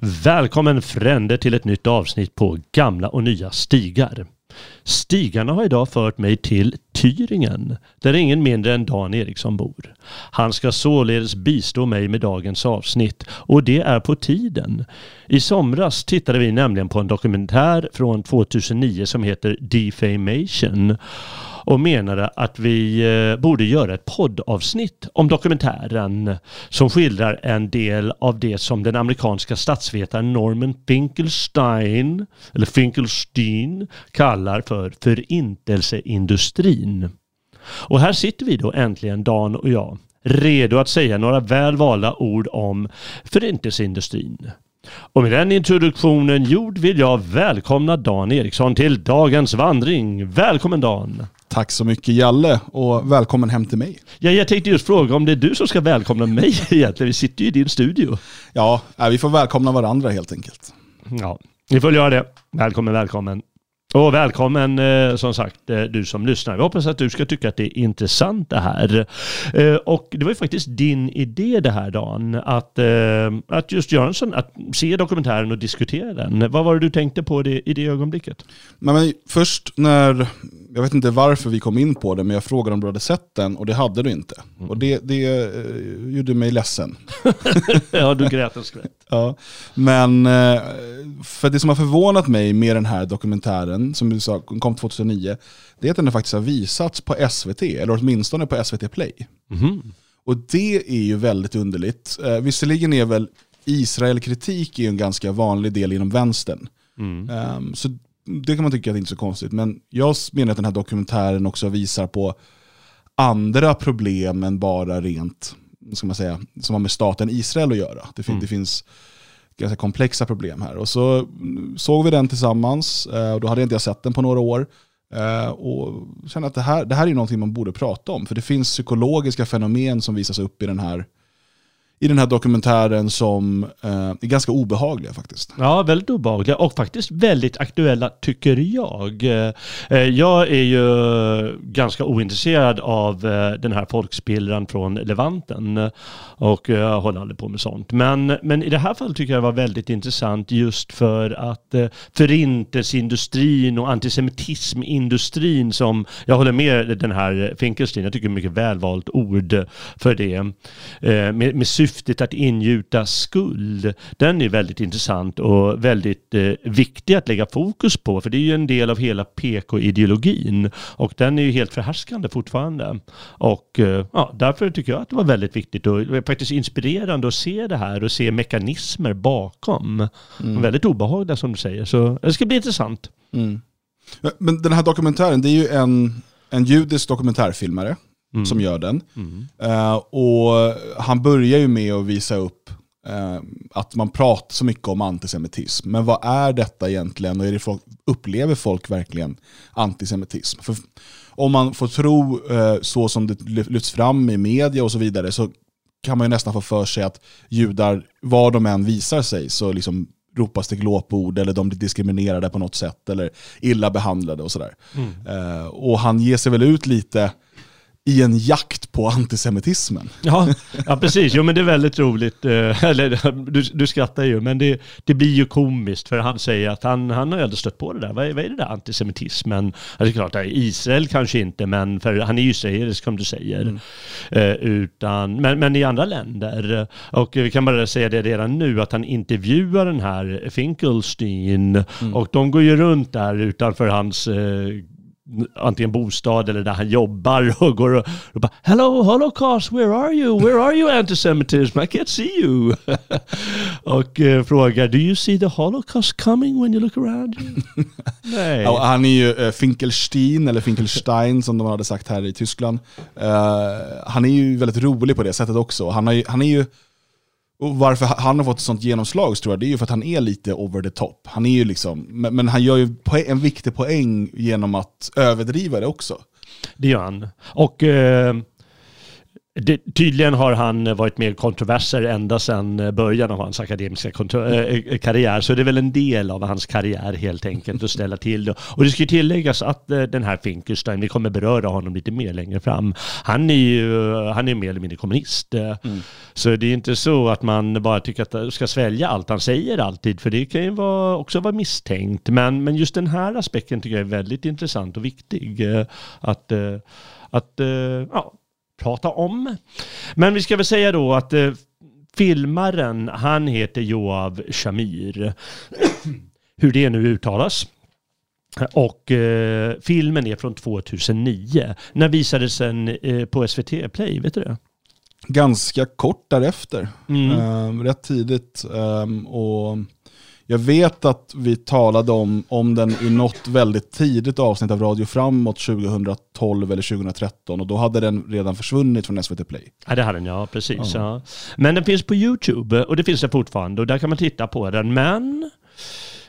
Välkommen frände till ett nytt avsnitt på Gamla och nya stigar. Stigarna har idag fört mig till Tyringen, där ingen mindre än Dan Eriksson bor. Han ska således bistå mig med dagens avsnitt och det är på tiden. I somras tittade vi nämligen på en dokumentär från 2009 som heter Defamation och menade att vi eh, borde göra ett poddavsnitt om dokumentären som skildrar en del av det som den amerikanska statsvetaren Norman Finkelstein, eller Finkelstein kallar för förintelseindustrin. Och här sitter vi då äntligen, Dan och jag, redo att säga några väl valda ord om förintelseindustrin. Och med den introduktionen gjord vill jag välkomna Dan Eriksson till dagens vandring. Välkommen Dan! Tack så mycket Jalle och välkommen hem till mig. Ja, jag tänkte just fråga om det är du som ska välkomna mig egentligen. Vi sitter ju i din studio. Ja, vi får välkomna varandra helt enkelt. Ja, vi får göra det. Välkommen, välkommen. Och välkommen eh, som sagt eh, du som lyssnar. Vi hoppas att du ska tycka att det är intressant det här. Eh, och det var ju faktiskt din idé det här Dan, att, att just göra en sån, att se dokumentären och diskutera den. Vad var det du tänkte på det, i det ögonblicket? Men först när, jag vet inte varför vi kom in på det, men jag frågade om du hade sett den och det hade du inte. Mm. Och det, det gjorde mig ledsen. ja, du grät en skvätt. ja, men för det som har förvånat mig med den här dokumentären som du sa kom 2009, det är att den faktiskt har visats på SVT, eller åtminstone på SVT Play. Mm. Och det är ju väldigt underligt. Eh, visserligen är väl Israel-kritik en ganska vanlig del inom vänstern. Mm. Um, så det kan man tycka att det inte är så konstigt. Men jag menar att den här dokumentären också visar på andra problem än bara rent, ska man säga, som har med staten Israel att göra. Det, fin mm. det finns ganska komplexa problem här. Och så såg vi den tillsammans, eh, och då hade jag inte sett den på några år. Eh, och kände att det här, det här är någonting man borde prata om. För det finns psykologiska fenomen som visas upp i den här i den här dokumentären som eh, är ganska obehagliga faktiskt. Ja, väldigt obehagliga och faktiskt väldigt aktuella tycker jag. Eh, eh jag är ju ganska ointresserad av eh, den här folkspillran från Levanten eh, och jag håller aldrig på med sånt. Men, men i det här fallet tycker jag det var väldigt intressant just för att eh, förintelseindustrin och antisemitismindustrin som, jag håller med den här Finkelstein, jag tycker det är mycket välvalt ord för det, eh, med, med syftet att ingjuta skuld, den är väldigt intressant och väldigt eh, viktig att lägga fokus på, för det är ju en del av hela PK-ideologin och den är ju helt förhärskande fortfarande. Och eh, ja, därför tycker jag att det var väldigt viktigt och faktiskt inspirerande att se det här och se mekanismer bakom. Mm. Väldigt obehagliga som du säger, så det ska bli intressant. Mm. Men den här dokumentären, det är ju en, en judisk dokumentärfilmare mm. som gör den. Mm. Uh, och han börjar ju med att visa upp uh, att man pratar så mycket om antisemitism. Men vad är detta egentligen? Och är det folk, upplever folk verkligen antisemitism? För om man får tro uh, så som det lyfts fram i media och så vidare så kan man ju nästan få för sig att judar, var de än visar sig, så liksom ropas det glåpord eller de blir diskriminerade på något sätt eller illa behandlade och sådär. Mm. Uh, och han ger sig väl ut lite i en jakt på antisemitismen. Ja, ja precis. Jo, men det är väldigt roligt. Eh, eller, du, du skrattar ju, men det, det blir ju komiskt för han säger att han, han har aldrig stött på det där. Vad är, vad är det där antisemitismen? Ja, det är klart, Israel kanske inte, men för han är ju israelisk som du säger. Mm. Eh, utan, men, men i andra länder. Och vi kan bara säga det redan nu att han intervjuar den här Finkelstein mm. och de går ju runt där utanför hans eh, antingen bostad eller där han jobbar och går och, och bara Hello Holocaust, where are you? Where are you antisemitism? I can't see you. och eh, frågar Do you see the Holocaust coming when you look around you? Nej. Ja, han är ju uh, Finkelstein, eller Finkelstein som de hade sagt här i Tyskland. Uh, han är ju väldigt rolig på det sättet också. Han, har, han är ju och varför han har fått ett sånt genomslag tror jag, det är ju för att han är lite over the top. Han är ju liksom, men han gör ju en viktig poäng genom att överdriva det också. Det gör han. Och eh, det, tydligen har han varit med i kontroverser ända sedan början av hans akademiska äh, karriär. Så det är väl en del av hans karriär helt enkelt att ställa till det. Och det ska tilläggas att äh, den här Finkelstein, vi kommer beröra honom lite mer längre fram, han är ju han är mer eller mindre kommunist. Mm. Så det är inte så att man bara tycker att man ska svälja allt han säger alltid, för det kan ju vara, också vara misstänkt. Men, men just den här aspekten tycker jag är väldigt intressant och viktig. Att, att ja, prata om. Men vi ska väl säga då att eh, filmaren, han heter Joav Shamir. Hur det nu uttalas. Och eh, filmen är från 2009. När visades den eh, på SVT Play? Vet du det? Ganska kort därefter. Mm. Um, rätt tidigt. Um, och jag vet att vi talade om, om den i något väldigt tidigt avsnitt av Radio Framåt 2012 eller 2013 och då hade den redan försvunnit från SVT Play. Ja det hade den ja, precis. Ja. ja. Men den finns på YouTube och det finns den fortfarande och där kan man titta på den. Men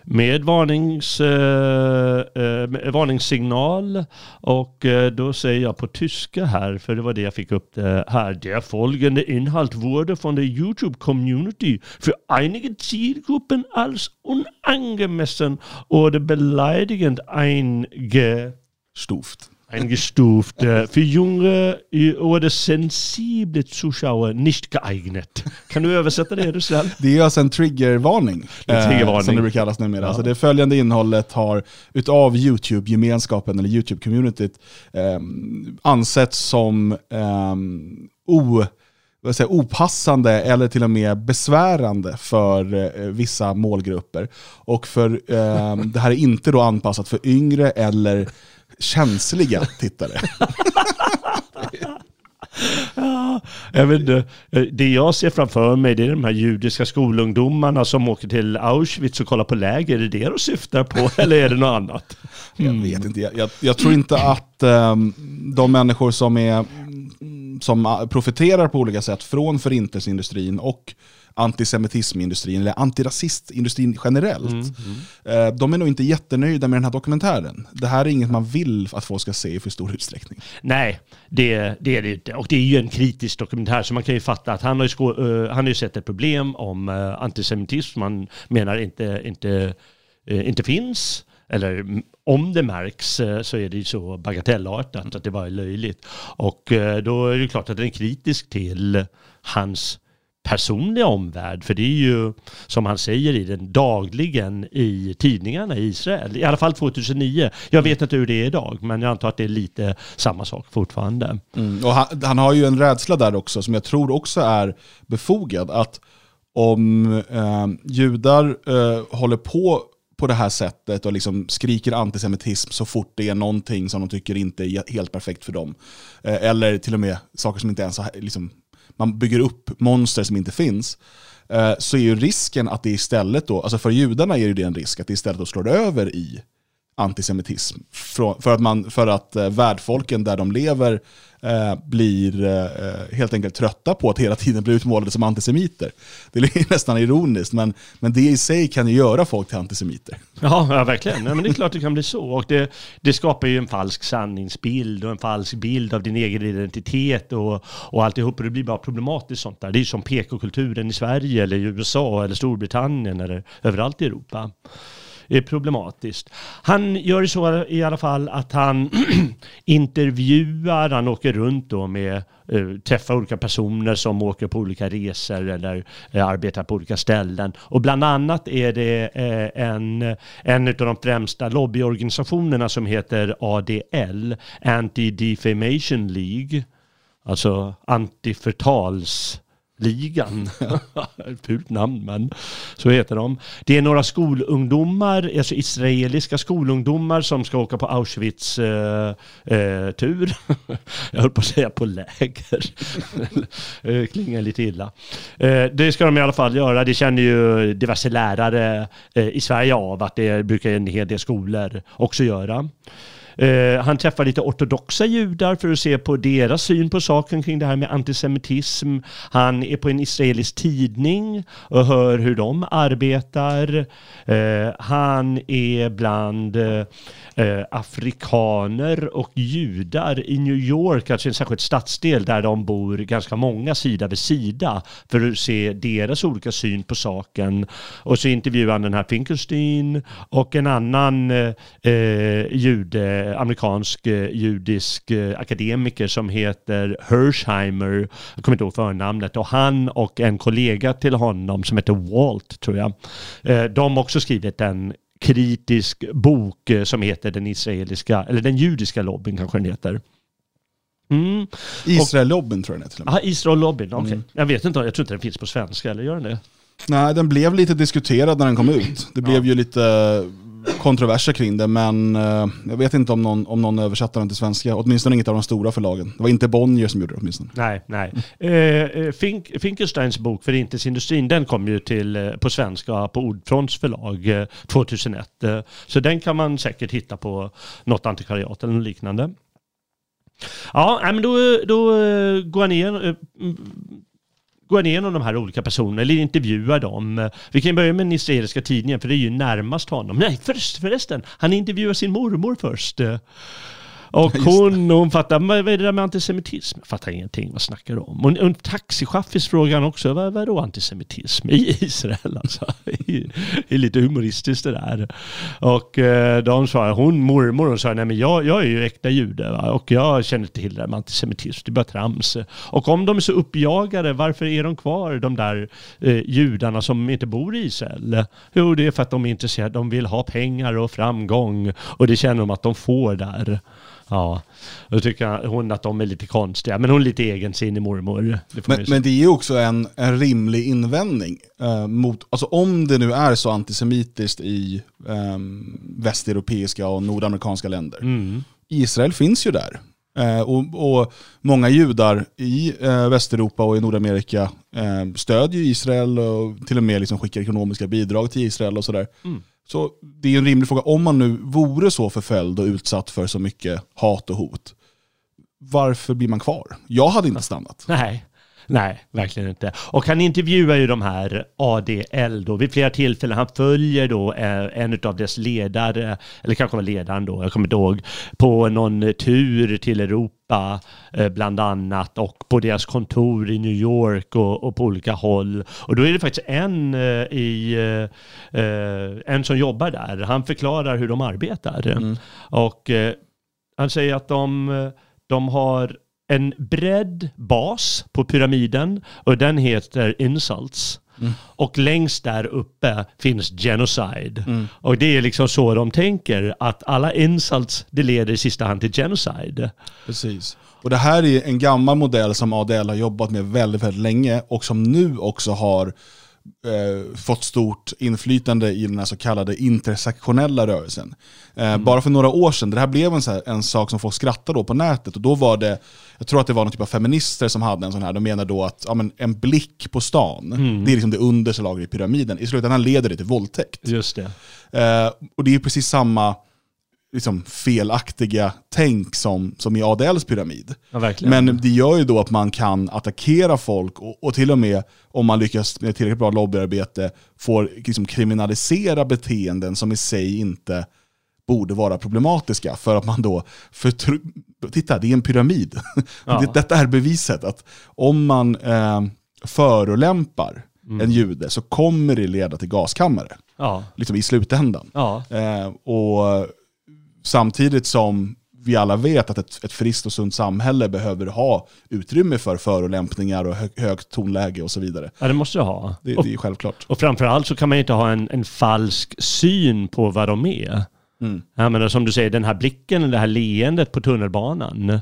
med varnings, eh, eh varningssignal. Och eh, då säger jag på tyska här, för det var det jag fick upp det här. Der folgende Inhalt wurde von der YouTube-Community für einige Zielgruppen als unangemessen oder beleidigend eingestuft eingestuft. För junge oder sensible Zuschauer nicht geeignet. Kan du översätta det snäll? Det är alltså en triggervarning, triggervarning. Eh, som det brukar kallas numera. Ja. Alltså det följande innehållet har utav YouTube-gemenskapen eller YouTube-communityt eh, ansetts som eh, o vad säger, opassande eller till och med besvärande för eh, vissa målgrupper. Och för, eh, det här är inte då anpassat för yngre eller känsliga tittare. ja, jag vet inte. Det jag ser framför mig det är de här judiska skolungdomarna som åker till Auschwitz och kollar på läger. Är det det de syftar på eller är det något annat? Mm. Jag vet inte. Jag, jag, jag tror inte att um, de människor som, är, som profiterar på olika sätt från förintelseindustrin och antisemitismindustrin, eller antirasistindustrin generellt, mm, mm. de är nog inte jättenöjda med den här dokumentären. Det här är inget man vill att folk ska se i för stor utsträckning. Nej, det, det är det inte. Och det är ju en kritisk dokumentär, så man kan ju fatta att han har ju, sko, uh, han har ju sett ett problem om uh, antisemitism, man menar inte, inte, uh, inte finns eller om det märks så är det ju så bagatellartat att det bara är löjligt. Och då är det klart att den är kritisk till hans personliga omvärld. För det är ju, som han säger i den, dagligen i tidningarna i Israel. I alla fall 2009. Jag vet inte hur det är idag, men jag antar att det är lite samma sak fortfarande. Mm. Och han, han, har ju en rädsla där också, som jag tror också är befogad. Att om eh, judar eh, håller på på det här sättet och liksom skriker antisemitism så fort det är någonting som de tycker inte är helt perfekt för dem. Eh, eller till och med saker som inte ens har liksom, man bygger upp monster som inte finns, eh, så är ju risken att det istället då, alltså för judarna är det en risk att det istället då slår över i antisemitism. För att, man, för att eh, värdfolken där de lever eh, blir eh, helt enkelt trötta på att hela tiden bli utmålade som antisemiter. Det är nästan ironiskt, men, men det i sig kan ju göra folk till antisemiter. Ja, ja verkligen. Ja, men det är klart det kan bli så. Och det, det skapar ju en falsk sanningsbild och en falsk bild av din egen identitet och, och alltihop. Och det blir bara problematiskt sånt där. Det är ju som PK-kulturen i Sverige eller i USA eller Storbritannien eller överallt i Europa är problematiskt. Han gör så i alla fall att han intervjuar, han åker runt då med eh, träffa olika personer som åker på olika resor eller eh, arbetar på olika ställen. Och bland annat är det eh, en, en av de främsta lobbyorganisationerna som heter ADL, Anti-Defamation League, alltså antiförtals ligan. Fult namn men så heter de. Det är några skolungdomar, alltså israeliska skolungdomar som ska åka på Auschwitz-tur. Eh, eh, Jag höll på att säga på läger. Klingar lite illa. Eh, det ska de i alla fall göra. Det känner ju diverse lärare eh, i Sverige av att det brukar en hel del skolor också göra. Eh, han träffar lite ortodoxa judar för att se på deras syn på saken kring det här med antisemitism. Han är på en israelisk tidning och hör hur de arbetar. Eh, han är bland eh, eh, afrikaner och judar i New York, alltså en särskild stadsdel där de bor ganska många sida vid sida för att se deras olika syn på saken. Och så intervjuar han den här Finkelstein och en annan eh, eh jude, amerikansk eh, judisk eh, akademiker som heter Hersheimer, jag kommer inte ihåg förnamnet, och han och en kollega till honom som heter Walt tror jag, eh, de har också skrivit en kritisk bok eh, som heter den israeliska, eller den judiska lobbyn kanske den heter. Mm. Israel-lobbyn tror jag den heter. Ja, Israel-lobbyn, okej. Okay. Mm. Jag vet inte, jag tror inte den finns på svenska, eller gör den det? Nej, den blev lite diskuterad när den kom ut. Det blev ja. ju lite kontroverser kring det, men eh, jag vet inte om någon, om någon översatte den till svenska. Åtminstone inget av de stora förlagen. Det var inte Bonnier som gjorde det åtminstone. Nej, nej. Eh, eh Fink, Finkelsteins bok Förintelsindustrin, den kom ju till, eh, på svenska på Ordfronts förlag 2001. så den kan man säkert hitta på något antikvariat eller något liknande. Ja, men då, då går jag ner går igenom de här olika personerna eller intervjuar dem. Vi kan börja med den israeliska tidningen för det är ju närmast honom. Nej förresten, han intervjuar sin mormor först. Och hon, hon fattar, vad är det där med antisemitism? Jag fattar ingenting, vad snackar du om? Och en taxichaffis frågar han också, vad, vad är då antisemitism i Israel? Alltså, det är lite humoristiskt det där. Och eh, de sa, hon mormor, hon sa, nej men jag, jag är ju äkta jude va? och jag känner inte till det där med antisemitism, det är bara trams. Och om de är så uppjagade, varför är de kvar, de där eh, judarna som inte bor i Israel? Jo, det är för att de är intresserade, de vill ha pengar och framgång och det känner de att de får där. Ja, då tycker hon att de är lite konstiga. Men hon är lite egensinnig mormor. Men, men, det är ju också en, en rimlig invändning. Eh, mot, alltså om det nu är så antisemitiskt i eh, västeuropeiska och nordamerikanska länder. Mm. Israel finns ju där. Eh, och, och, många judar i eh, Västeuropa och i Nordamerika eh, stödjer Israel och till och med liksom skickar ekonomiska bidrag till Israel och sådär. Mm. Så det är en rimlig fråga, om man nu vore så förföljd och utsatt för så mycket hat och hot, varför blir man kvar? Jag hade inte stannat. Nej. Nej, verkligen inte. Och han intervjuar ju de här ADL då vid flera tillfällen. Han följer då eh, en av dess ledare, eller kanske var ledaren då, jag kommer inte ihåg, på någon tur till Europa eh, bland annat och på deras kontor i New York och, och på olika håll. Och då är det faktiskt en eh, i en som jobbar där. Han förklarar hur de arbetar. Mm. Och han säger att de, de har en bred bas på pyramiden och den heter insults. Mm. Och längst där uppe finns genocide. Mm. Och det är liksom så de tänker, att alla insults det leder i sista hand till genocide. Precis. Och det här är en gammal modell som ADL har jobbat med väldigt, väldigt länge och som nu också har eh, fått stort inflytande i den här så kallade intersektionella rörelsen. Eh, mm. Bara för några år sedan, det här blev en, här, en sak som folk skrattade då på nätet och då var det, jag tror att det var någon typ av feminister som hade en sån här, de menar då att ja, men en blick på stan, mm. det är liksom det understa lagret i pyramiden. I slutändan leder det till våldtäkt. Just det. Eh, och det är precis samma liksom felaktiga tänk som, som i ADLs pyramid. Ja, Men det gör ju då att man kan attackera folk och, och, till och med om man lyckas med tillräckligt bra lobbyarbete får liksom kriminalisera beteenden som i sig inte borde vara problematiska för att man då, för titta det är en pyramid. Ja. Detta är beviset att om man eh, förolämpar mm. en jude så kommer det leda till gaskammare. Ja. Liksom i slutändan. Ja. Eh, och Samtidigt som vi alla vet att ett, ett friskt och sunt samhälle behöver ha utrymme för förolämpningar och hö, högt tonläge och så vidare. Ja, det måste det ha. Det, och, det är självklart. Och framförallt så kan man inte ha en, en falsk syn på vad de är. Mm. Jag menar, som du säger, den här blicken, det här leendet på tunnelbanan.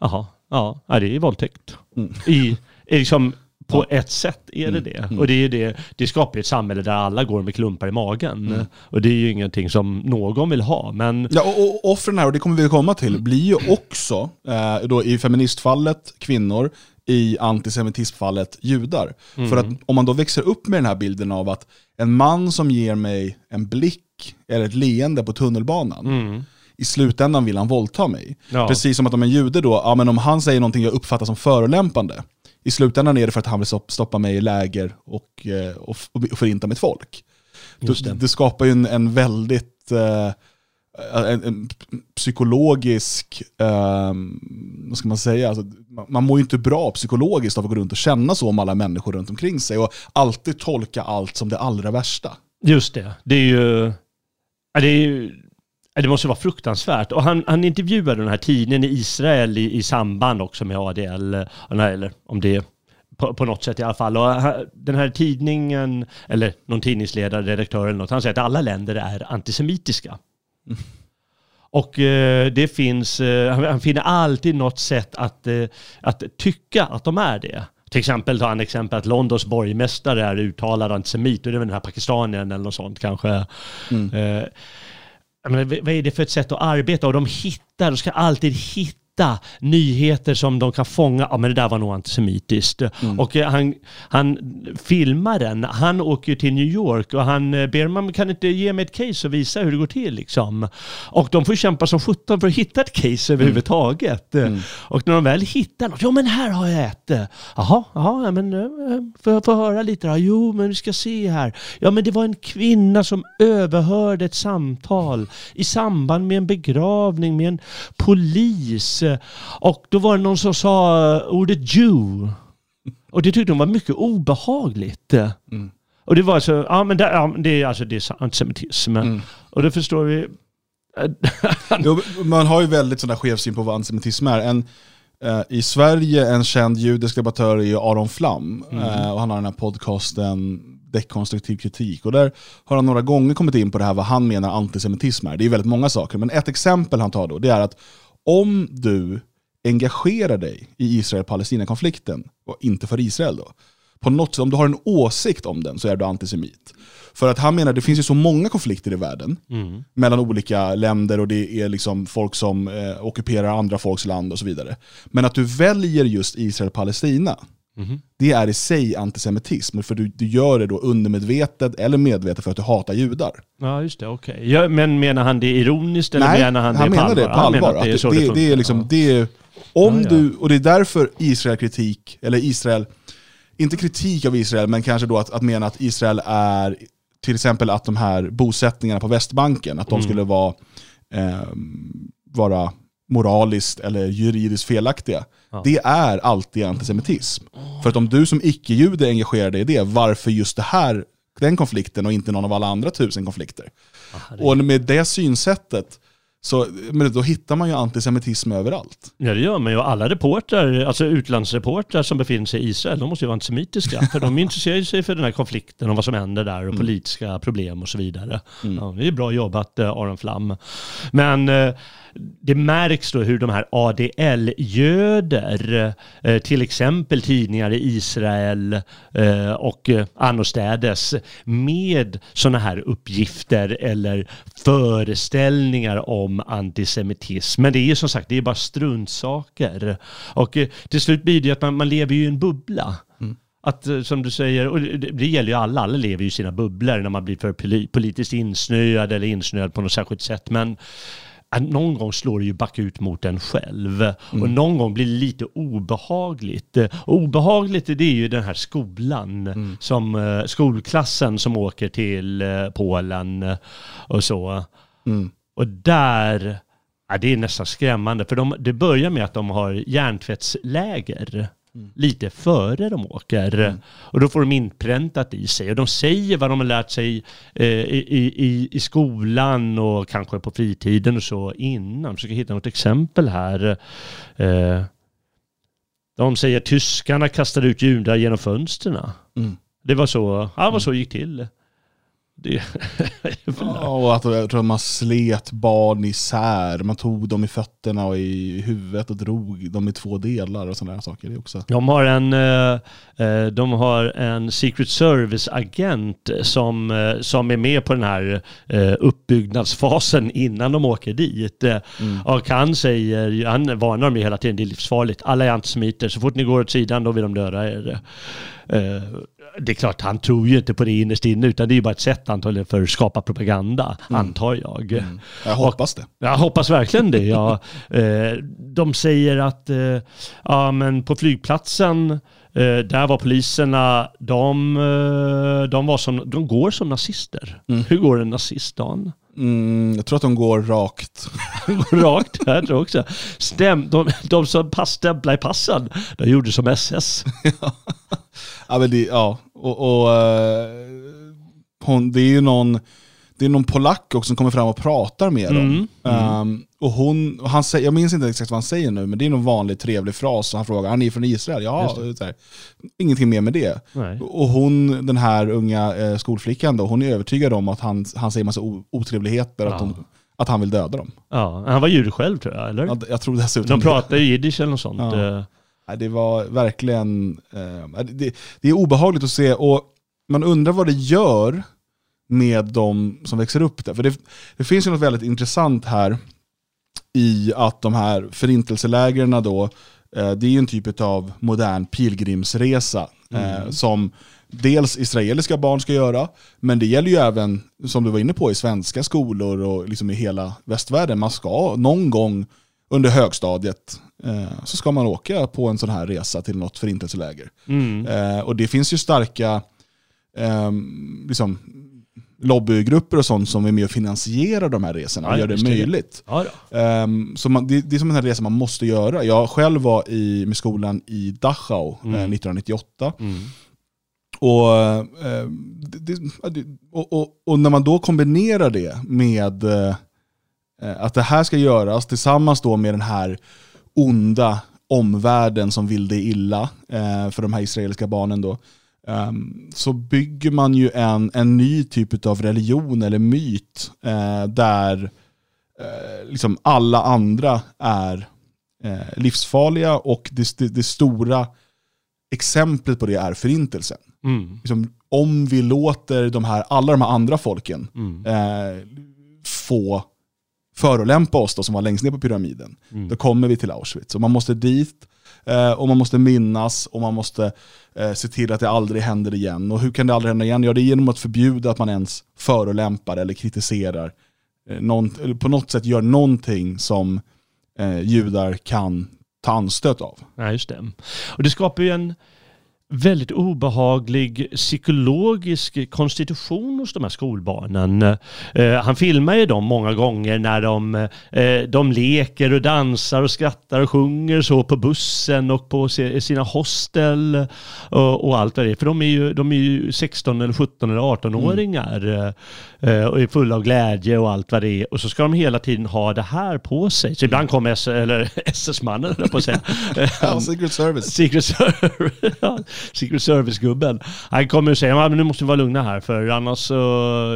Jaha, ja, det är våldtäkt. Mm. I, i liksom på ja. ett sätt är det mm. det. Mm. Och det, är det, det skapar ett samhälle där alla går med klumpar i magen. Mm. Och det är ju ingenting som någon vill ha. Men... Ja, och, och offren här, och det kommer vi komma till, blir ju också, eh, då i feministfallet kvinnor, i antisemitismfallet judar. Mm. För att om man då växer upp med den här bilden av att en man som ger mig en blick eller ett leende på tunnelbanan, mm. i slutändan vill han våldta mig. Ja. Precis som att om en jude då, ja, men om han säger någonting jag uppfattar som förolämpande, i slutändan är det för att han vill stopp- stoppa mig i läger och, eh, och, och förinta mitt folk. Det. det. skapar ju en, en väldigt eh, en, en psykologisk, eh, vad ska man säga, alltså, man, man mår ju inte bra psykologiskt av att gå runt och känna så om alla människor runt omkring sig och alltid tolka allt som det allra värsta. Just det. Det är ju... Det, är ju, det måste vara fruktansvärt. Och han, han intervjuade den här tidningen i Israel i, i samband också med ADL. Eller om det på, på något sätt i alla fall. Och han- den här tidningen, eller någon tidningsledare, redaktör eller något, han säger att alla länder är antisemitiska. Och eh, det finns, eh, han, finner alltid något sätt att, eh, att tycka att de är det. Till exempel tar han exempel att Londons borgmästare är uttalad antisemit och det är väl den här pakistanien eller något sånt kanske. Eh, jag menar, vad är det för ett sätt att arbeta? Och de hittar, de ska alltid hitta nyheter som de kan fånga. Ja men det där var nog antisemitiskt. Och eh, han, han, filmaren, han åker ju till New York och han eh, ber man kan inte ge mig ett case och visa hur det går till liksom. Och de får kämpa som sjutton för att hitta ett case överhuvudtaget. Och när de väl hittar något, jo men här har jag ett. Jaha, jaha, ja, men eh, får jag få höra lite då? Jo men vi ska se här. Ja men det var en kvinna som överhörde ett samtal i samband med en begravning med en polis. Och då var det någon som sa eh, ordet Jew. Och det tyckte de var mycket obehagligt. Och det var så, ja men det, ja, det är alltså det är antisemitism. Och då förstår vi, man har ju väldigt sån där skev syn på vad antisemitism är. En, eh, I Sverige, en känd judisk debattör är ju Aron Flam. Eh, och han har den här podcasten Dekonstruktiv kritik. Och där har han några gånger kommit in på det här vad han menar antisemitism är. Det är väldigt många saker, men ett exempel han tar då, det är att om du engagerar dig i Israel-Palestina-konflikten, och inte för Israel då, på något sätt, om du har en åsikt om den så är du antisemit. För att han menar, det finns ju så många konflikter i världen mellan olika länder och det är liksom folk som eh, ockuperar andra folks land och så vidare. Men att du väljer just Israel-Palestina, det är i sig antisemitism. För du, du gör det då undermedvetet eller medvetet för att du hatar judar. ja just det, okej. Ja, men menar han det ironiskt eller Nej, menar han, han det menar det på Han menar allvar. det är Att så det, det, det, det är funkar. liksom, det är, om Ja, ja. du, och det är därför Israel-kritik, eller Israel, inte kritik av Israel, men kanske då att, att mena att Israel är, till exempel att de här bosättningarna på Västbanken, att de Mm. skulle vara, eh, vara moraliskt eller juridiskt felaktiga. Ja. Det är alltid antisemitism. För att om du som icke-jude engagerar dig i det, varför just det här, den konflikten och inte någon av alla andra tusen konflikter? Och med det synsättet, så, men då hittar man ju antisemitism överallt. Ja det gör man ju. Alla reportrar, alltså utlandsreportrar som befinner sig i Israel, de måste ju vara antisemitiska. för de intresserar sig för den här konflikten och vad som händer där och politiska problem och så vidare. Ja, det är bra jobbat eh, Aron Flam. Men eh, det märks då hur de här ADL-göder, eh, till exempel tidningar i Israel eh, och eh, annorstädes, med sådana här uppgifter eller föreställningar om antisemitism. Men det är ju som sagt, det är bara struntsaker. Och till slut blir det ju att man, man lever ju i en bubbla. Att eh, som du säger, och det, gäller ju alla, alla lever ju i sina bubblor när man blir för poli- politiskt insnöad eller insnöad på något särskilt sätt. Men att någon gång slår det ju back ut mot en själv. Och någon gång blir det lite obehagligt. Och obehagligt det är ju den här skolan, som, eh, skolklassen som åker till eh, Polen eh, och så. Och där, ja, det är nästan skrämmande. För de, det börjar med att de har hjärntvättsläger. Lite före de åker. Och då får de inpräntat i sig. Och de säger vad de har lärt sig eh, i, i, i skolan och kanske på fritiden och så innan. Jag försöker hitta något exempel här. Eh, de säger tyskarna kastade ut judar genom fönstren. Mm. Det var så, ja, var så det gick till. Det, Ja, och att jag tror att man slet barn isär, man tog dem i fötterna och i huvudet och drog dem i två delar och sådana saker. Det också. De har en, eh, eh, de har en Secret Service-agent som, eh, som är med på den här uppbyggnadsfasen innan de åker dit. Eh, Och han säger, han varnar dem hela tiden, det är livsfarligt. Alla är antisemiter, så fort ni går åt sidan då vill de döda er. Eh, det är klart, han tror ju inte på det innerst inne, utan det är ju bara ett sätt antagligen för att skapa propaganda, mm. antar jag. Mm. Jag hoppas det. Jag hoppas verkligen det, ja. De säger att ja, men på flygplatsen där var poliserna, de, de, var som, de går som nazister. Mm. Hur går en nazistdan? Mm, jag tror att de går rakt. går rakt? Jag tror också. Stäm, de, de som pass, stämplade i passen, de gjorde som SS. ja, men det, ja. och, och uh, hon, det är ju någon det är någon polack också som kommer fram och pratar med dem. Mm. Um, och hon, och han säger, jag minns inte exakt vad han säger nu, men det är någon vanlig trevlig fras. Han frågar, är från Israel? Ja, ingenting mer med det. Nej. Och hon, den här unga eh, skolflickan, då, hon är övertygad om att han, han säger massa otrevligheter, ja. att, de, att han vill döda dem. Ja, han var jude själv tror jag, eller? Ja, jag tror dessutom De pratar ju jiddisch eller något sånt. Ja. Det var verkligen, eh, det, det är obehagligt att se, och man undrar vad det gör med de som växer upp där. För det, det finns ju något väldigt intressant här i att de här förintelselägren då, eh, det är ju en typ av modern pilgrimsresa eh, mm. som dels israeliska barn ska göra, men det gäller ju även, som du var inne på, i svenska skolor och liksom i hela västvärlden. Man ska någon gång under högstadiet eh, så ska man åka på en sån här resa till något förintelseläger. Mm. Och det finns ju starka eh, liksom, lobbygrupper och sånt som är med och finansierar de här resorna och gör det möjligt. Ja, um, så man, det, det, är som en resa man måste göra. Jag själv var i, med skolan i Dachau mm. eh, 1998. Mm. Och, eh, det, och, och, och, när man då kombinerar det med eh, att det här ska göras tillsammans då med den här onda omvärlden som vill det illa eh, för de här israeliska barnen då um, så bygger man ju en, en ny typ av religion eller myt uh, där uh, liksom alla andra är uh, livsfarliga och det, det, det, stora exemplet på det är förintelsen. Mm. Liksom, om vi låter de här, alla de här andra folken mm. få förolämpa oss då, som var längst ner på pyramiden, mm. då kommer vi till Auschwitz. Och man måste dit, Eh, Eh, och man måste minnas och man måste eh, se till att det aldrig händer igen. Och hur kan det aldrig hända igen? Ja, det är genom att förbjuda att man ens förolämpar eller kritiserar. Eh, någon, eller på något sätt gör någonting som eh, judar kan ta anstöt av. Ja, just det. Och det skapar ju en väldigt obehaglig psykologisk konstitution hos de här skolbarnen. Eh, han filmar ju dem många gånger när de, eh, de leker och dansar och skrattar och sjunger så på bussen och på sina hostel och, och allt vad det är. För de är ju, de är ju 16 eller 17 eller 18-åringar mm. Eh, och är fulla av glädje och allt vad det är. Och så ska de hela tiden ha det här på sig. Så ibland kommer SS-mannen, på att säga. ja, Secret Service. Secret Service. Secret Service-gubben. Han kommer och säger att nu måste vi vara lugna här för annars så,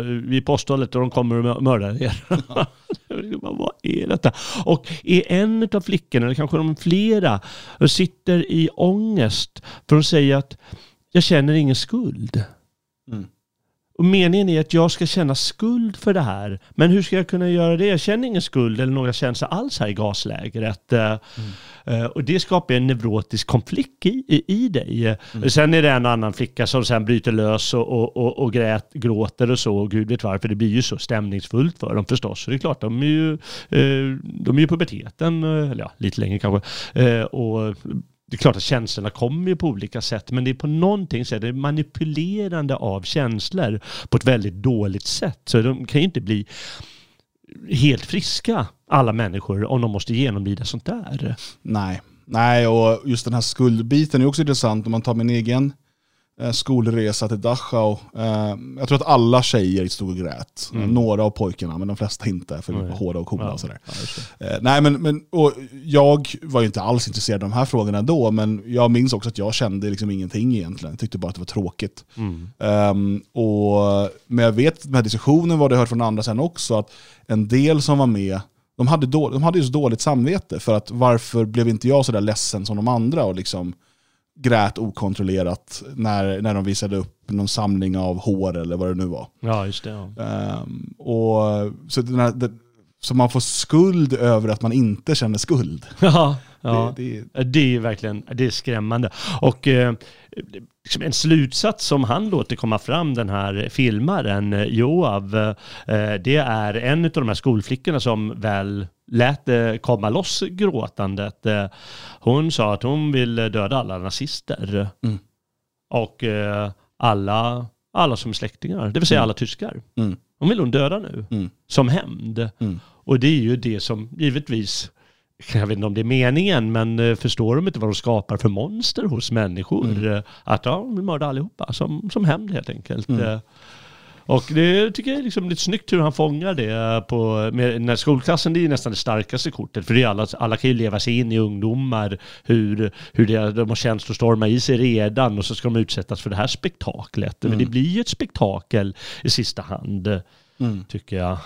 vi är posthållet och de kommer och mördar er. Vad är detta? Och är en av flickorna, eller kanske de flera, och sitter i ångest för att säga att jag känner ingen skuld. Mm. Och meningen är att jag ska känna skuld för det här. Men hur ska jag kunna göra det? Jag känner ingen skuld eller några känslor alls här i gaslägret. Eh, mm. Och det skapar en neurotisk konflikt i, i, i dig. Mm. Sen är det en annan flicka som sen bryter lös och, och, och, och grät, gråter och så. Och gud vet varför. Det blir ju så stämningsfullt för dem förstås. Så det är klart, de är ju, eh, de är ju puberteten, eller ja, lite längre kanske. Och det är klart att känslorna kommer ju på olika sätt, men det är på någonting sätt det är manipulerande av känslor på ett väldigt dåligt sätt. Så de kan ju inte bli helt friska, alla människor, om de måste genomlida sånt där. Nej, Nej och just den här skuldbiten är också intressant om man tar min egen Eh, skolresa till Dachau. Eh, jag tror att alla tjejer stod grät. Mm. Några av pojkarna, men de flesta inte, för mm. hårda och coola ja, och sådär. Ja, eh, nej, men, men, och jag var ju inte alls intresserad av de här frågorna då, men jag minns också att jag kände liksom ingenting egentligen. Jag tyckte bara att det var tråkigt. Mm. Um, och, men jag vet med diskussionen, vad jag hört från andra sen också, att en del som var med de hade, då, de hade ju så dåligt samvete för att varför blev inte jag så där ledsen som de andra och liksom grät okontrollerat när, när de visade upp någon samling av hår eller vad det nu var. Ja, just det. Ja. Um, och, så, här, det, så man får skuld över att man inte känner skuld. Ja. Ja, det, det, det, är verkligen det är skrämmande. Och eh, liksom en slutsats som han låter komma fram, den här filmaren eh, Joav, eh, det är en av de här skolflickorna som väl lät det komma loss gråtandet. Eh, hon sa att hon vill döda alla nazister. Mm. Och alla, alla som är släktingar, det vill säga mm. alla tyskar. Mm. De vill hon döda nu, mm. som hämnd. Mm. Och det är ju det som givetvis jag vet inte om det är meningen, men eh, förstår de inte vad de skapar för monster hos människor? Mm. Eh, att ja, de vill mörda allihopa, som, som hämnd helt enkelt. Mm. Eh, och det tycker jag är liksom lite snyggt hur han fångar det på, med, när skolklassen det är nästan det starkaste kortet. För det är alla, alla kan ju leva sig in i ungdomar, hur, hur det, de har känslostormar i sig redan och så ska de utsättas för det här spektaklet. Mm. Men det blir ju ett spektakel i sista hand, mm. tycker jag.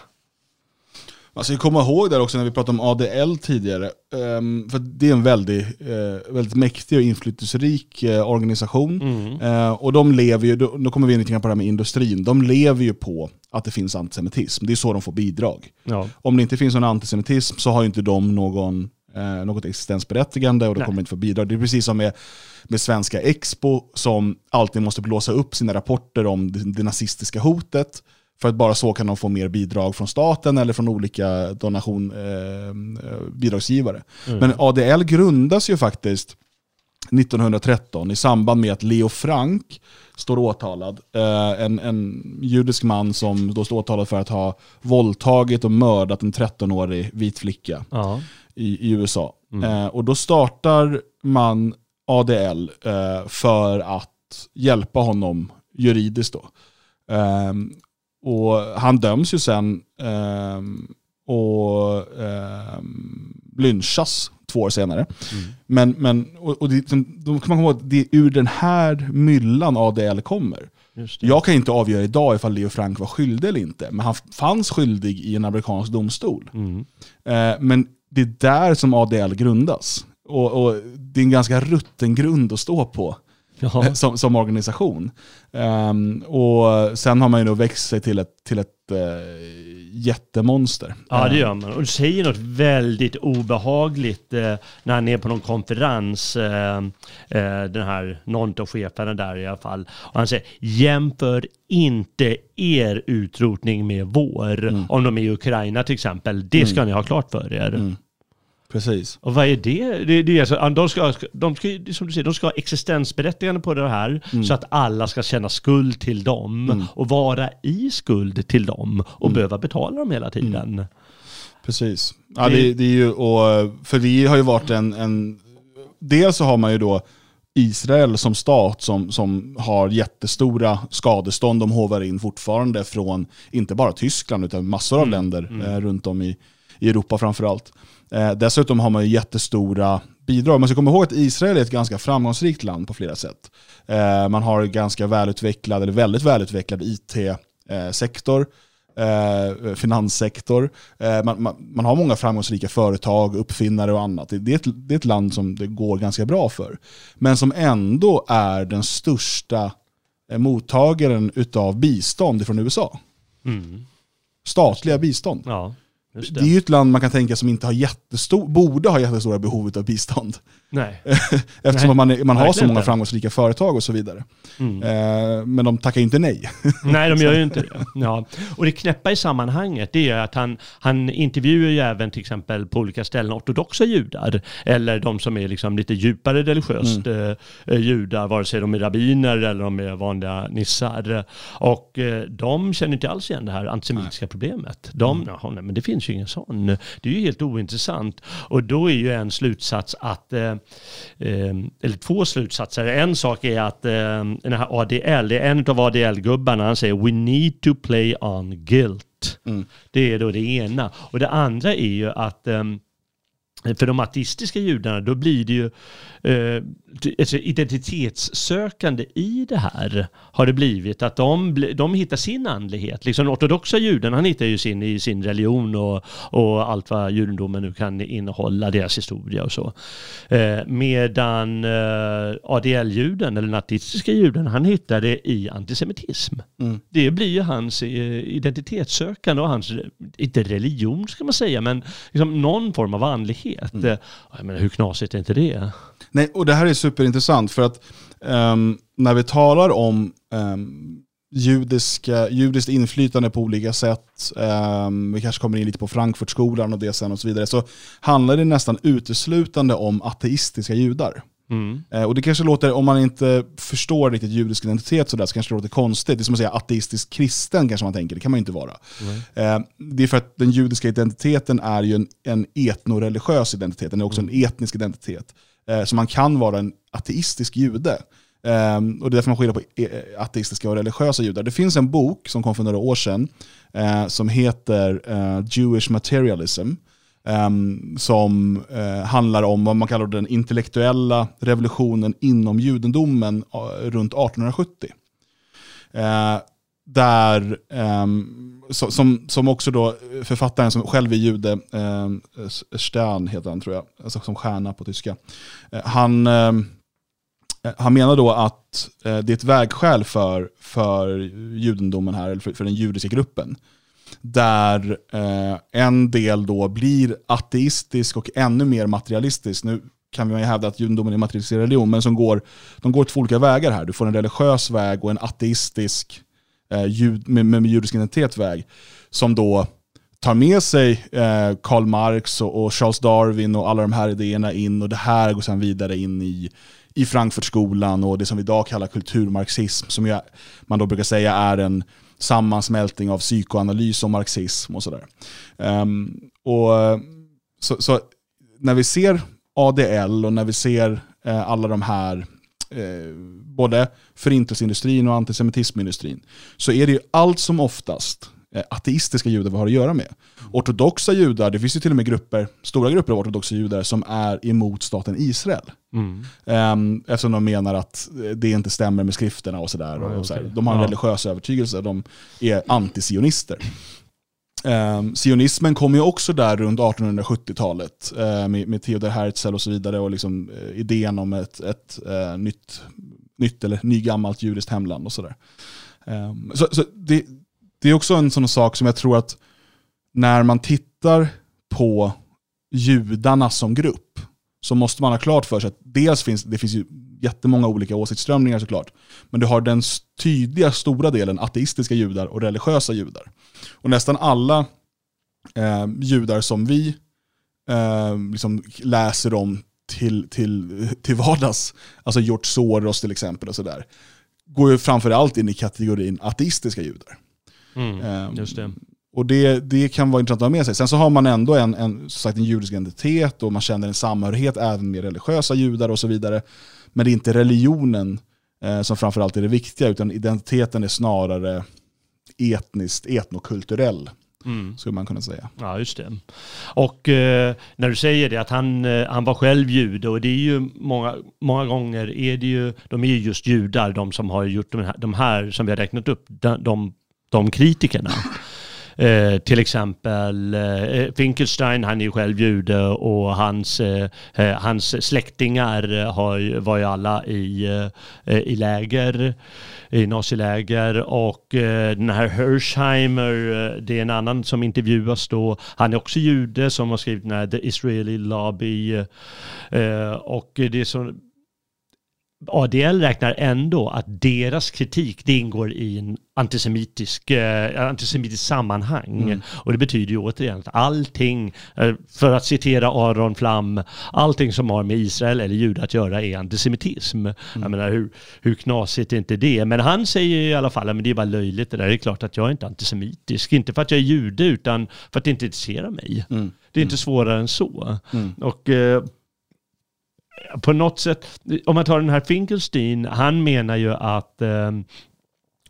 Man ska komma ihåg där också när vi pratade om ADL tidigare, um, för det är en väldigt, uh, väldigt mäktig och inflytelserik uh, organisation. Mm. Uh, och de lever ju, då, då kommer vi in lite på det här med industrin, de lever ju på att det finns antisemitism. Det är så de får bidrag. Ja. Om det inte finns någon antisemitism så har ju inte de någon, något existensberättigande och de kommer inte få bidrag. Det är precis som med, med Svenska Expo som alltid måste blåsa upp sina rapporter om det, det nazistiska hotet. För att bara så kan de få mer bidrag från staten eller från olika donation, eh, bidragsgivare. Mm. Men ADL grundas ju faktiskt 1913 i samband med att Leo Frank står åtalad. Eh, en, en judisk man som då står åtalad för att ha våldtagit och mördat en 13-årig vit flicka ja. i, i, USA. Mm. Eh, och då startar man ADL eh, för att hjälpa honom juridiskt. Då. Um, och han döms ju sen eh, och eh, lynchas två år senare. Mm. Men, men och, och det, då kan man komma ihåg att det är ur den här myllan ADL kommer. Jag kan inte avgöra idag ifall Leo Frank var skyldig eller inte, men han fanns skyldig i en amerikansk domstol. Mm. Eh, men det är där som ADL grundas. Och, och, det är en ganska rutten grund att stå på ja. som, som organisation. Um, och sen har man ju då växt sig till ett, till ett uh, jättemonster. Ja det gör man. Och du säger något väldigt obehagligt uh, när han är på någon konferens, uh, den här Nonto-chefen där i alla fall. Och han säger jämför inte er utrotning med vår, mm. om de är i Ukraina till exempel. Det ska mm. ni ha klart för er. Mm. Precis. Och vad är det? det, det är alltså, de, ska, de ska, som du säger, de ska ha existensberättigande på det här mm. så att alla ska känna skuld till dem mm. och vara i skuld till dem och mm. behöva betala dem hela tiden. Mm. Precis. Ja, det, det, är ju, och, för det har ju varit en, en... Dels så har man ju då Israel som stat som, som har jättestora skadestånd de hovar in fortfarande från inte bara Tyskland utan massor av mm. länder mm. Eh, runt om i, i Europa framförallt. Eh, dessutom har man ju jättestora bidrag. Man ska komma ihåg att Israel är ett ganska framgångsrikt land på flera sätt. Eh, man har ganska välutvecklad, eller väldigt välutvecklad IT-sektor. Eh, finanssektor. Eh, man, man, man, har många framgångsrika företag, uppfinnare och annat. Det, det, är ett, det är ett land som det går ganska bra för. Men som ändå är den största eh, mottagaren av bistånd från USA. Mm. Statliga bistånd. Ja. Det. det. är ju ett land man kan tänka som inte har jättestor, borde ha jättestora behov av bistånd. Nej. Eftersom nej. man, man har så många framgångsrika företag och så vidare. Mm. Eh, men de tackar inte nej. nej, de gör ju inte det. Ja. Och det knäppa i sammanhanget det är att han, han intervjuar ju även till exempel på olika ställen ortodoxa judar. Eller de som är liksom lite djupare religiöst mm. eh, judar, vare sig de är rabbiner eller de är vanliga nissar. Och eh, de känner inte alls igen det här antisemitiska nej. problemet. De, mm. nej, men det finns ju ingen sån. Det är ju helt ointressant. Och då är ju en slutsats att eh, Eh, eller två slutsatser. En sak är att eh, den här ADL, det är en av ADL-gubbarna, han säger we need to play on guilt. Mm. Det är då det ena. Och det andra är ju att eh, för de ateistiska judarna, då blir det ju eh, alltså identitetssökande i det här har det blivit att de, de hittar sin andlighet. Liksom den ortodoxa juden, han hittar ju sin i sin religion och, och allt vad judendomen nu kan innehålla, deras historia och så. Eh, medan eh, ADL-juden, eller ateistiska juden, han hittar det i antisemitism. Mm. Det blir ju hans eh, identitetssökande och hans, inte religion ska man säga, men liksom någon form av andlighet. Mm. Jag menar, hur knasigt är inte det? Nej, och det här är superintressant för att um, när vi talar om um, judiska, judiskt inflytande på olika sätt, um, vi kanske kommer in lite på Frankfurtskolan och det sen och så vidare, så handlar det nästan uteslutande om ateistiska judar. Mm. Uh, och det kanske låter, om man inte förstår riktigt judisk identitet sådär, så kanske det låter konstigt. Det är som att säga ateistisk kristen kanske man tänker, det kan man ju inte vara. Mm. Uh, det är för att den judiska identiteten är ju en, en etnoreligiös identitet, den är också mm. en etnisk identitet. Uh, så man kan vara en ateistisk jude. Um, och det är därför man skiljer på eh, ateistiska och religiösa judar. Det finns en bok som kom för några år sedan uh, som heter uh, Jewish Materialism. Um, som uh, handlar om vad man kallar den intellektuella revolutionen inom judendomen runt 1870 där, um, so, som, som också då eh, författaren som själv är jude, um, Stern heter han tror jag, alltså som stjärna på tyska. Eh, han um, han menar då att uh, det är ett vägskäl för, för judendomen här, eller för, för den judiska gruppen. Där uh, en del då blir ateistisk och ännu mer materialistisk. Nu kan man ju hävda att judendomen är materialiserad materialistisk religion, men som går, de går två olika vägar här. Du får en religiös väg och en ateistisk eh, jud, med, med, med judisk identitet väg. Som då tar med sig eh, Karl Marx och, och, Charles Darwin och alla de här idéerna in och det här går sedan vidare in i i Frankfurtskolan och det som vi idag kallar kulturmarxism, som jag, man då brukar säga är en sammansmältning av psykoanalys och marxism och sådär. Um, och, eh, så, så, när vi ser ADL och när vi ser eh, alla de här eh, både förintelseindustrin och antisemitismindustrin så är det ju allt som oftast Eh, ateistiska judar vi har att göra med. Ortodoxa judar, det finns ju till och med grupper, stora grupper av ortodoxa judar som är emot staten Israel. Mm. Um, eftersom de menar att det inte stämmer med skrifterna och sådär. Ja, och så okay. De har en ja. religiös övertygelse, de är antisionister. Um, sionismen kom ju också där runt 1870-talet uh, med, med Theodor Herzl och så vidare och liksom, uh, idén om ett, ett uh, nytt, nytt eller nygammalt judiskt hemland och sådär. Um, så, så det, det är också en sån sak som jag tror att när man tittar på judarna som grupp så måste man ha klart för sig att dels finns det finns ju jättemånga olika åsiktsströmningar såklart. Men du har den tydliga stora delen ateistiska judar och religiösa judar. Och nästan alla eh, judar som vi eh, liksom läser om till, till, till vardags, alltså George Soros till exempel och sådär, går ju framförallt in i kategorin ateistiska judar. Mm, ehm, just det. Och det, det kan vara intressant att ha med sig. Sen så har man ändå en, en, sagt, en judisk identitet och man känner en samhörighet även med religiösa judar och så vidare. Men det är inte religionen eh, som framförallt är det viktiga, utan identiteten är snarare etniskt, etnokulturell. Mm. Skulle man kunna säga. Ja, just det. Och eh, när du säger det att han, eh, han var själv jude och det är ju många, många gånger är det ju, de är ju just judar, de som har gjort de här, de här som vi har räknat upp, de, de de kritikerna. Eh, till exempel eh, eh, Finkelstein, han är ju själv jude och hans, eh, eh hans släktingar eh, har, var ju alla i, eh, i läger, i naziläger och eh, den här Hersheimer, det är en annan som intervjuas då. Han är också jude som har skrivit den här The Israeli Lobby och det är så ADL räknar ändå att deras kritik det ingår i en antisemitisk, eh, antisemitisk sammanhang. Mm. Och det betyder ju återigen att allting, eh, för att citera Aron Flam, allting som har med Israel eller judar att göra är antisemitism. Mm. Jag menar hur, hur knasigt är inte det? Men han säger i alla fall att det är bara löjligt det där. Det är klart att jag är inte antisemitisk. Inte för att jag är jude utan för att det inte intresserar mig. Mm. Det är inte mm. svårare än så. Mm. Och eh, på något sätt, om man tar den här Finkelstein, han menar ju att eh,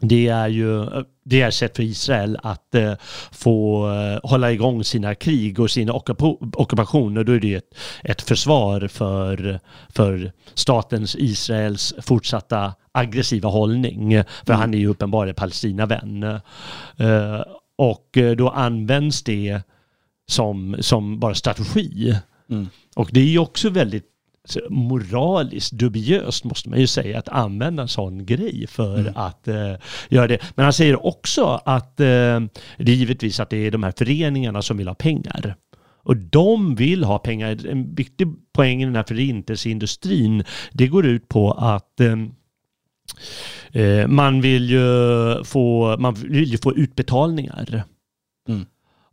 det är ju det är sätt för Israel att eh, få eh, hålla igång sina krig och sina ockupationer. Då är det ett, ett försvar för, för statens Israels fortsatta aggressiva hållning. För mm. han är ju uppenbarligen Palestinavän. Eh, och då används det som, som bara strategi. Mm. Och det är ju också väldigt moraliskt dubiöst måste man ju säga att använda en sån grej för mm. att uh, göra det. Men han säger också att uh, det är givetvis att det är de här föreningarna som vill ha pengar. Och de vill ha pengar. En viktig poäng i den här förintelseindustrin, det går ut på att eh, eh man vill ju få, man vill ju få utbetalningar. Mm.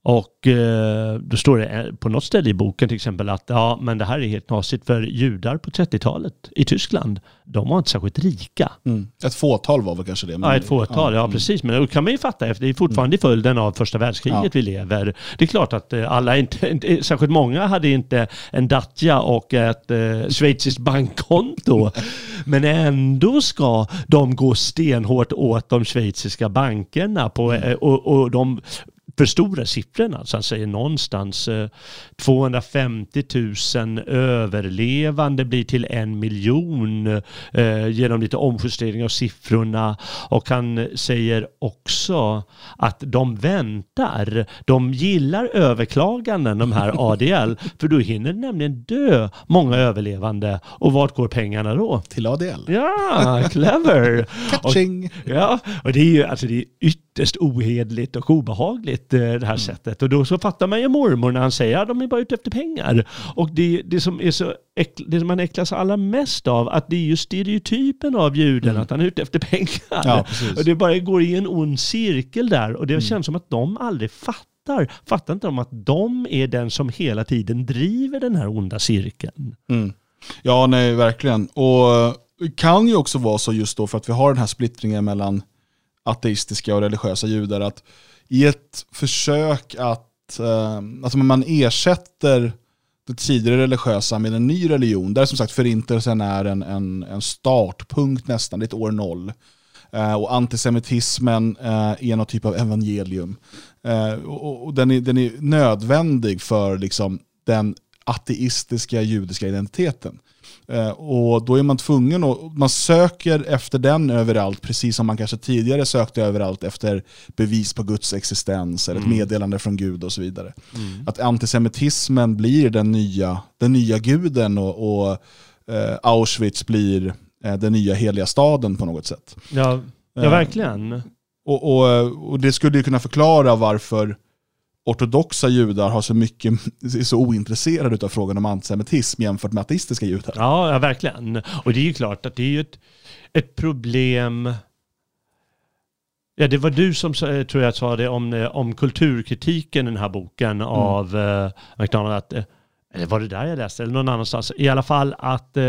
Och eh, då står det eh, på något ställe i boken till exempel att ja, men det här är helt knasigt för judar på 30-talet i Tyskland, de var inte särskilt rika. Mm. Ett fåtal var väl kanske det? Ja, ett fåtal, ja, ja precis. Men det kan man ju fatta, efter det är fortfarande mm. följden av första världskriget ja. vi lever. Det är klart att eh, alla, inte, inte, särskilt många hade inte en Dacia och ett eh, schweiziskt bankkonto. men ändå ska de gå stenhårt åt de schweiziska bankerna på, mm. och, och de för stora siffrorna. Alltså han säger någonstans 250 eh, 000 överlevande blir till en miljon eh, genom lite omjustering av siffrorna. Och han säger också att de väntar. De gillar överklaganden, de här ADL, för då hinner nämligen dö många överlevande. Och vart går pengarna då? Till ADL. Ja, clever! Catching! Och, ja, och det är ju alltså det är ytterst ohedligt och obehagligt eh, det här mm. sättet. Och då så fattar man ju mormor när han säger att ja, de är bara ute efter pengar. Och det, det som är så det som man äcklas allra mest av, att det är ju stereotypen av juden, mm. att han är ute efter pengar. Ja, och det bara går i en ond cirkel där. Och det mm. känns som att de aldrig fattar Fattar inte de att de är den som hela tiden driver den här onda cirkeln? Mm. Ja, nej, verkligen. Och det kan ju också vara så just då för att vi har den här splittringen mellan ateistiska och religiösa judar, att i ett försök att eh, alltså man ersätter det tidigare religiösa med en ny religion, där som sagt förintelsen är en, en, en startpunkt nästan, det är ett år noll. Eh, och antisemitismen eh, är någon typ av evangelium. Eh, och, och den, är, den är nödvändig för liksom, den ateistiska judiska identiteten. Eh, och då är man tvungen att, man söker efter den överallt, precis som man kanske tidigare sökte överallt efter bevis på Guds existens, eller ett mm. meddelande från Gud och så vidare. Mm. Att antisemitismen blir den nya, den nya guden och, och eh, Auschwitz blir eh, den nya heliga staden på något sätt. Ja, ja verkligen. Och, och, och det skulle ju kunna förklara varför ortodoxa judar har så mycket, är så ointresserade av frågan om antisemitism jämfört med ateistiska judar. Ja, ja, verkligen. Och det är ju klart att det är ju ett, ett problem Ja, det var du som tror jag sa det om, om kulturkritiken i den här boken mm. av eh, McDonald. Att, eh, eller var det där jag läste, eller någon annanstans, i alla fall att eh,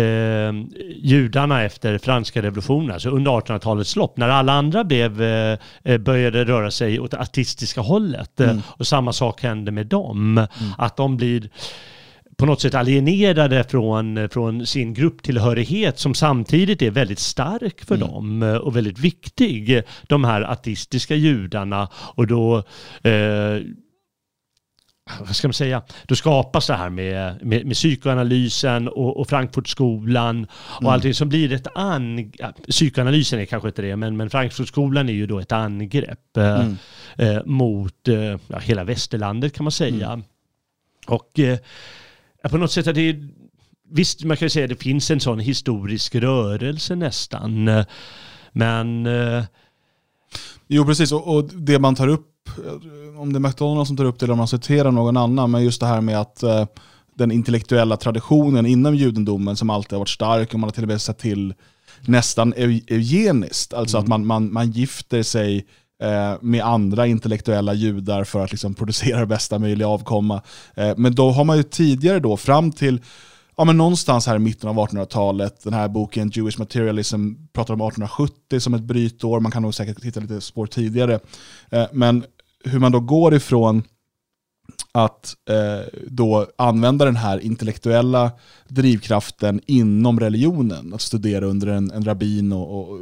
eh, judarna efter franska revolutionen, alltså under 1800-talets lopp, när alla andra blev, eh, eh, började röra sig åt det artistiska hållet, eh, mm. och samma sak hände med dem, mm. att de blir på något sätt alienerade från, från sin grupptillhörighet som samtidigt är väldigt stark för mm. dem eh, och väldigt viktig, de här artistiska judarna. Och då eh, vad ska man säga, då skapas det här med, med, med psykoanalysen och, och Frankfurtskolan och mm. allting som blir ett angrepp. Psykoanalysen är kanske inte det, men, men Frankfurtskolan är ju då ett angrepp eh, mm. eh, mot eh, ja, hela västerlandet kan man säga. Mm. Och eh, på något sätt är det Visst, man kan ju säga att det finns en sån historisk rörelse nästan. Eh, men... Eh, jo, precis. Och, och det man tar upp om det är McDonalds som tar upp det eller om man citerar någon annan, men just det här med att eh, den intellektuella traditionen inom judendomen som alltid har varit stark och man har till och med sett till nästan eugeniskt, alltså mm. att man, man, man gifter sig eh, med andra intellektuella judar för att liksom producera bästa möjliga avkomma. Eh, men då har man ju tidigare då, fram till ja, men någonstans här i mitten av 1800-talet, den här boken Jewish Materialism pratar om 1870 som ett brytår, man kan nog säkert hitta lite spår tidigare. Eh, men hur man då går ifrån att eh, då använda den här intellektuella drivkraften inom religionen, att studera under en, en rabbin och, och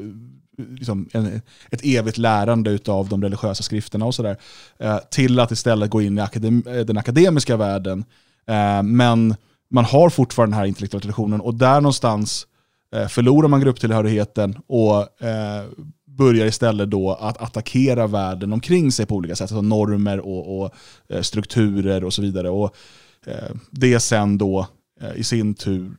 liksom en, ett evigt lärande av de religiösa skrifterna och sådär, eh, till att istället gå in i akadem den akademiska världen. Eh, men man har fortfarande den här intellektuella traditionen och där någonstans eh, förlorar man grupptillhörigheten och eh, börjar istället då att attackera världen omkring sig på olika sätt, alltså normer och, och eh, strukturer och så vidare. Och Det sen då i sin tur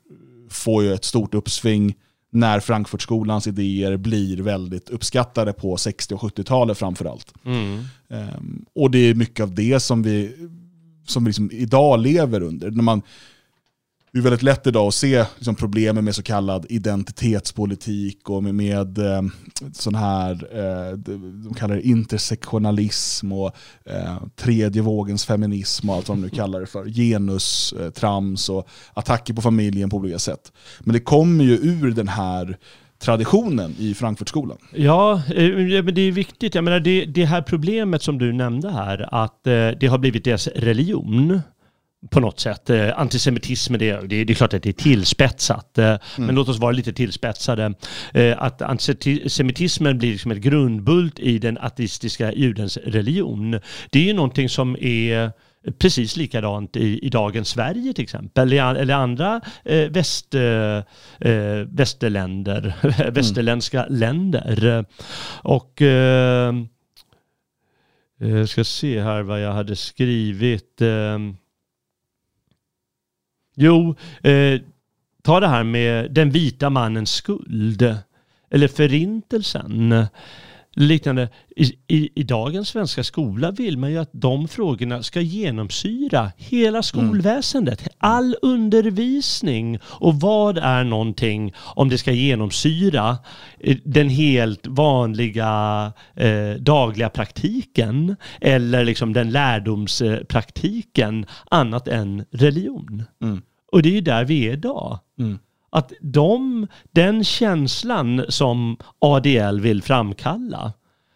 får ju ett stort uppsving när Frankfurtskolans idéer blir väldigt uppskattade på 60 och 70-talet framförallt. Mm. Um, och det är mycket av det som vi som vi liksom idag lever under. När man, det är väldigt lätt idag att se liksom, problemen med så kallad identitetspolitik och med, med eh, sån här, eh, de kallar det intersektionalism och eh, tredje vågens feminism och allt vad de nu kallar det för. Genus, eh, trams och attacker på familjen på olika sätt. Men det kommer ju ur den här traditionen i Frankfurtskolan. Ja, eh, men det är viktigt. Jag menar, det, det här problemet som du nämnde här, att eh, det har blivit deras religion på något sätt. Eh, antisemitism, det, det, det är klart att det är tillspetsat, mm. men låt oss vara lite tillspetsade. Att antisemitismen blir liksom ett grundbult i den ateistiska judens religion. Det är ju någonting som är precis likadant i, i dagens Sverige till exempel, eller andra eh, väst, eh, västerländer, mm. västerländska länder. Och eh, jag eh, ska se här vad jag hade skrivit. Eh, jo, eh, ta det här med den vita mannens skuld, eller förintelsen liknande. I, i, I, dagens svenska skola vill man ju att de frågorna ska genomsyra hela skolväsendet. Mm. All undervisning. Och vad är någonting om det ska genomsyra eh, den helt vanliga eh, dagliga praktiken eller liksom den lärdomspraktiken annat än religion? Mm. Och det är ju där vi är idag. Mm att de, den känslan som ADL vill framkalla,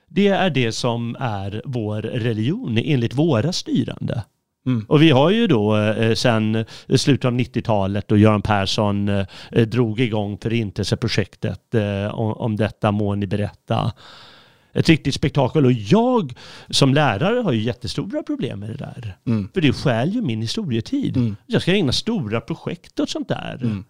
det är det som är vår religion enligt våra styrande. Mm. Och vi har ju då eh, sedan slutet av 90-talet då Göran Persson eh, drog igång Förintelseprojektet. Eh, om, om detta må ni berätta. Ett riktigt spektakel. Och jag som lärare har ju jättestora problem med det där. Mm. För det stjäl ju min historietid. Mm. Jag ska ägna stora projekt åt sånt där. Mm.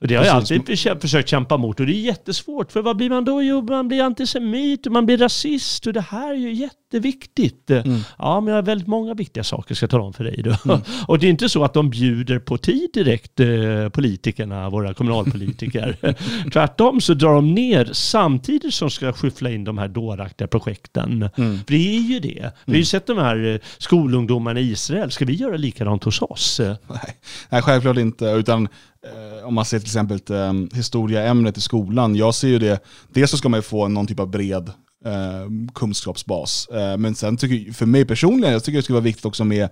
Och det har jag alltid försökt kämpa mot och det är jättesvårt. För vad blir man då? Jo, man blir antisemit och man blir rasist och det här är ju jätteviktigt. Mm. Ja, men jag har väldigt många viktiga saker jag ska tala om för dig. Mm. Och det är inte så att de bjuder på tid direkt, eh, politikerna, våra kommunalpolitiker. Tvärtom så drar de ner samtidigt som ska skyffla in de här dåraktiga projekten. Mm. För det är ju det. Vi har ju mm. sett de här eh, skolungdomarna i Israel. Ska vi göra likadant hos oss? Nej, Nej självklart inte. Utan Eh, om man ser till exempel um, historieämnet i skolan, jag ser ju det, dels så ska man ju få någon typ av bred uh, kunskapsbas. Uh, men sen tycker för mig personligen, jag tycker det skulle vara viktigt också med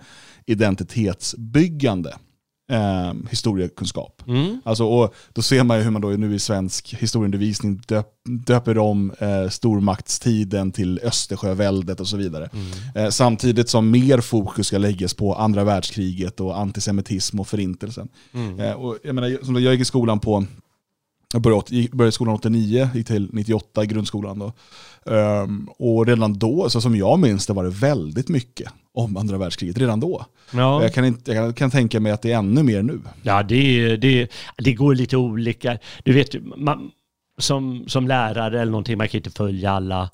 identitetsbyggande eh, historiekunskap. Mm. Alltså, och då ser man ju hur man då nu i svensk historieundervisning döp, döper om eh, stormaktstiden till Östersjöväldet och så vidare. Mm. Eh, samtidigt som mer fokus ska läggas på andra världskriget och antisemitism och förintelsen. Mm. Eh, och jag, menar, jag gick i skolan på jag började, började skolan 89, gick till 98 i grundskolan. Då. Um, och redan då, så som jag minns det, var det väldigt mycket om andra världskriget redan då. Ja. Jag, kan inte, jag kan tänka mig att det är ännu mer nu. Ja, det, det, det går lite olika. Du vet, man, som, som lärare eller någonting, man kan inte följa alla,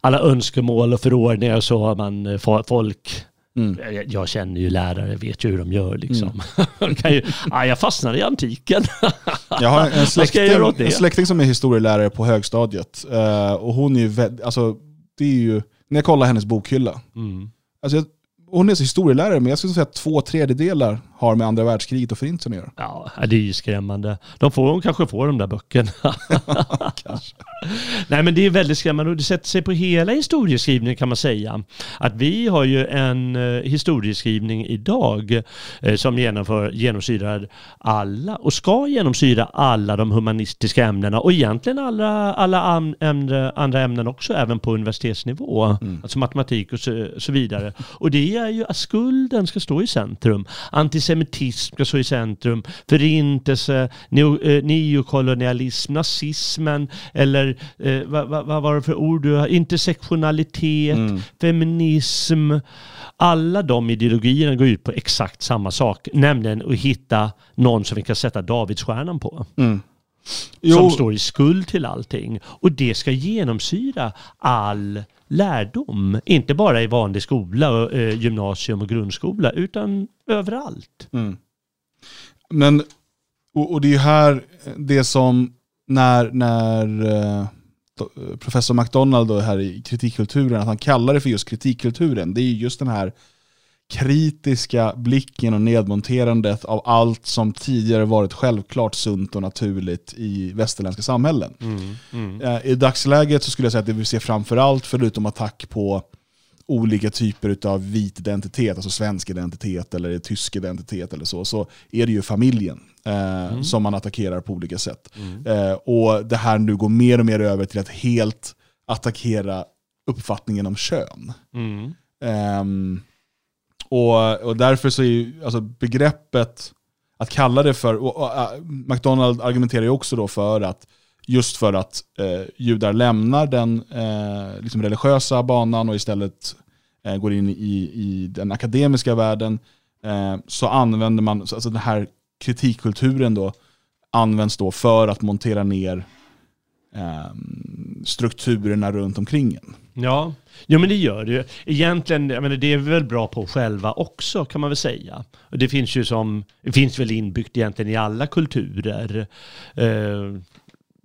alla önskemål och förordningar och så. Man, folk Mm. Jag, jag, känner ju lärare, vet ju hur de gör liksom. Mm. kan ju, ah, jag fastnade i antiken. jag har en släkting, en släkting som är historielärare på högstadiet. Uh, och hon är ju, alltså, det är ju, när jag kollar hennes bokhylla. Mm. Alltså, hon är så historielärare, men jag skulle säga att två tredjedelar har med andra världskriget och förintelsen att göra. Ja, det är ju skrämmande. De, får, de kanske får de där böckerna. Nej men det är väldigt skrämmande och det sätter sig på hela historieskrivningen kan man säga. Att vi har ju en uh, historieskrivning idag uh, som genomför, genomsyrar alla och ska genomsyra alla de humanistiska ämnena och egentligen alla, alla ämne, andra ämnen också, även på universitetsnivå. Mm. Alltså matematik och så, så, vidare. Och det är ju att skulden ska stå i centrum. Antisemitism ska stå i centrum. Förintelse, neo, uh, neokolonialism, nazismen eller eh, vad, vad, vad, var det för ord du har? Intersektionalitet, mm. feminism. Alla de ideologierna går ut på exakt samma sak, nämligen att hitta någon som vi kan sätta Davidsstjärnan på. Mm. Som står i skuld till allting. Och det ska genomsyra all lärdom. Inte bara i vanlig skola, eh, gymnasium och grundskola, utan överallt. Mm. Men, och, och, det är ju här eh, det som när, när eh, eh, professor McDonald då här i kritikkulturen, att han kallar det för just kritikkulturen, det är just den här kritiska blicken och nedmonterandet av allt som tidigare varit självklart sunt och naturligt i västerländska samhällen. Mm, mm. Eh, I dagsläget så skulle jag säga att det vi ser framförallt, förutom attack på olika typer av vit identitet, alltså svensk identitet eller tysk identitet eller så, så är det ju familjen eh, mm. som man attackerar på olika sätt. Mm. Eh, och det här nu går mer och mer över till att helt attackera uppfattningen om kön. Um, och, och därför så är ju, alltså begreppet, att kalla det för, och, och, uh, McDonald argumenterar ju också då för att just för att eh, judar lämnar den eh, liksom religiösa banan och istället eh, går in i, i den akademiska världen, eh, så använder man, alltså den här kritikkulturen då, används då för att montera ner ehm, strukturerna runt omkring en. Ja, jo, men det gör det ju. Egentligen, jag menar, det är vi väl bra på själva också kan man väl säga. Det finns ju som, det finns väl inbyggt egentligen i alla kulturer. Eh,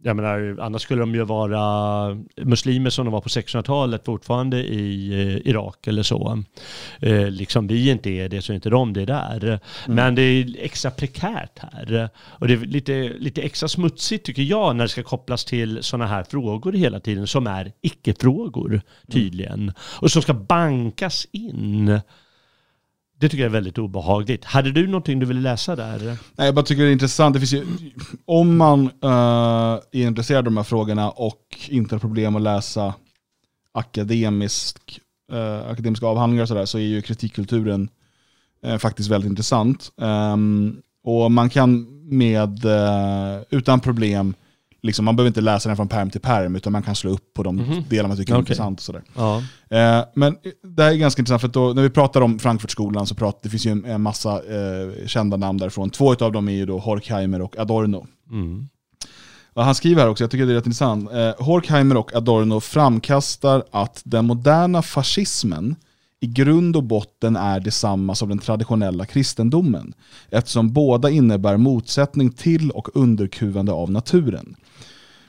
jag menar, annars skulle de ju vara muslimer som de var på 1600-talet fortfarande i eh, Irak eller så. Eh, liksom vi inte är det så är inte de det där. Mm. Men det är extra prekärt här. Och det är lite, lite extra smutsigt tycker jag när det ska kopplas till sådana här frågor hela tiden som är icke-frågor tydligen. Mm. Och som ska bankas in. Det tycker jag är väldigt obehagligt. Hade du någonting du ville läsa där? Nej, jag bara tycker det är intressant. Det finns ju, om man uh, är intresserad av de här frågorna och inte har problem att läsa akademisk, uh, akademiska avhandlingar och sådär, så är ju kritikkulturen uh, faktiskt väldigt intressant. Um, och man kan med, utan problem liksom, man behöver inte läsa den från perm till perm, utan man kan slå upp på de mm -hmm. delar man tycker är okay. intressant. Och sådär. Ja. Eh, men det här är ganska intressant, för då, när vi pratar om Frankfurtskolan så pratar, det finns ju en, en massa eh, kända namn därifrån. Två av dem är ju då Horkheimer och Adorno. Mm. Och han skriver här också, jag tycker det är rätt intressant. Eh, Horkheimer och Adorno framkastar att den moderna fascismen i grund och botten är detsamma som den traditionella kristendomen, eftersom båda innebär motsättning till och underkuvande av naturen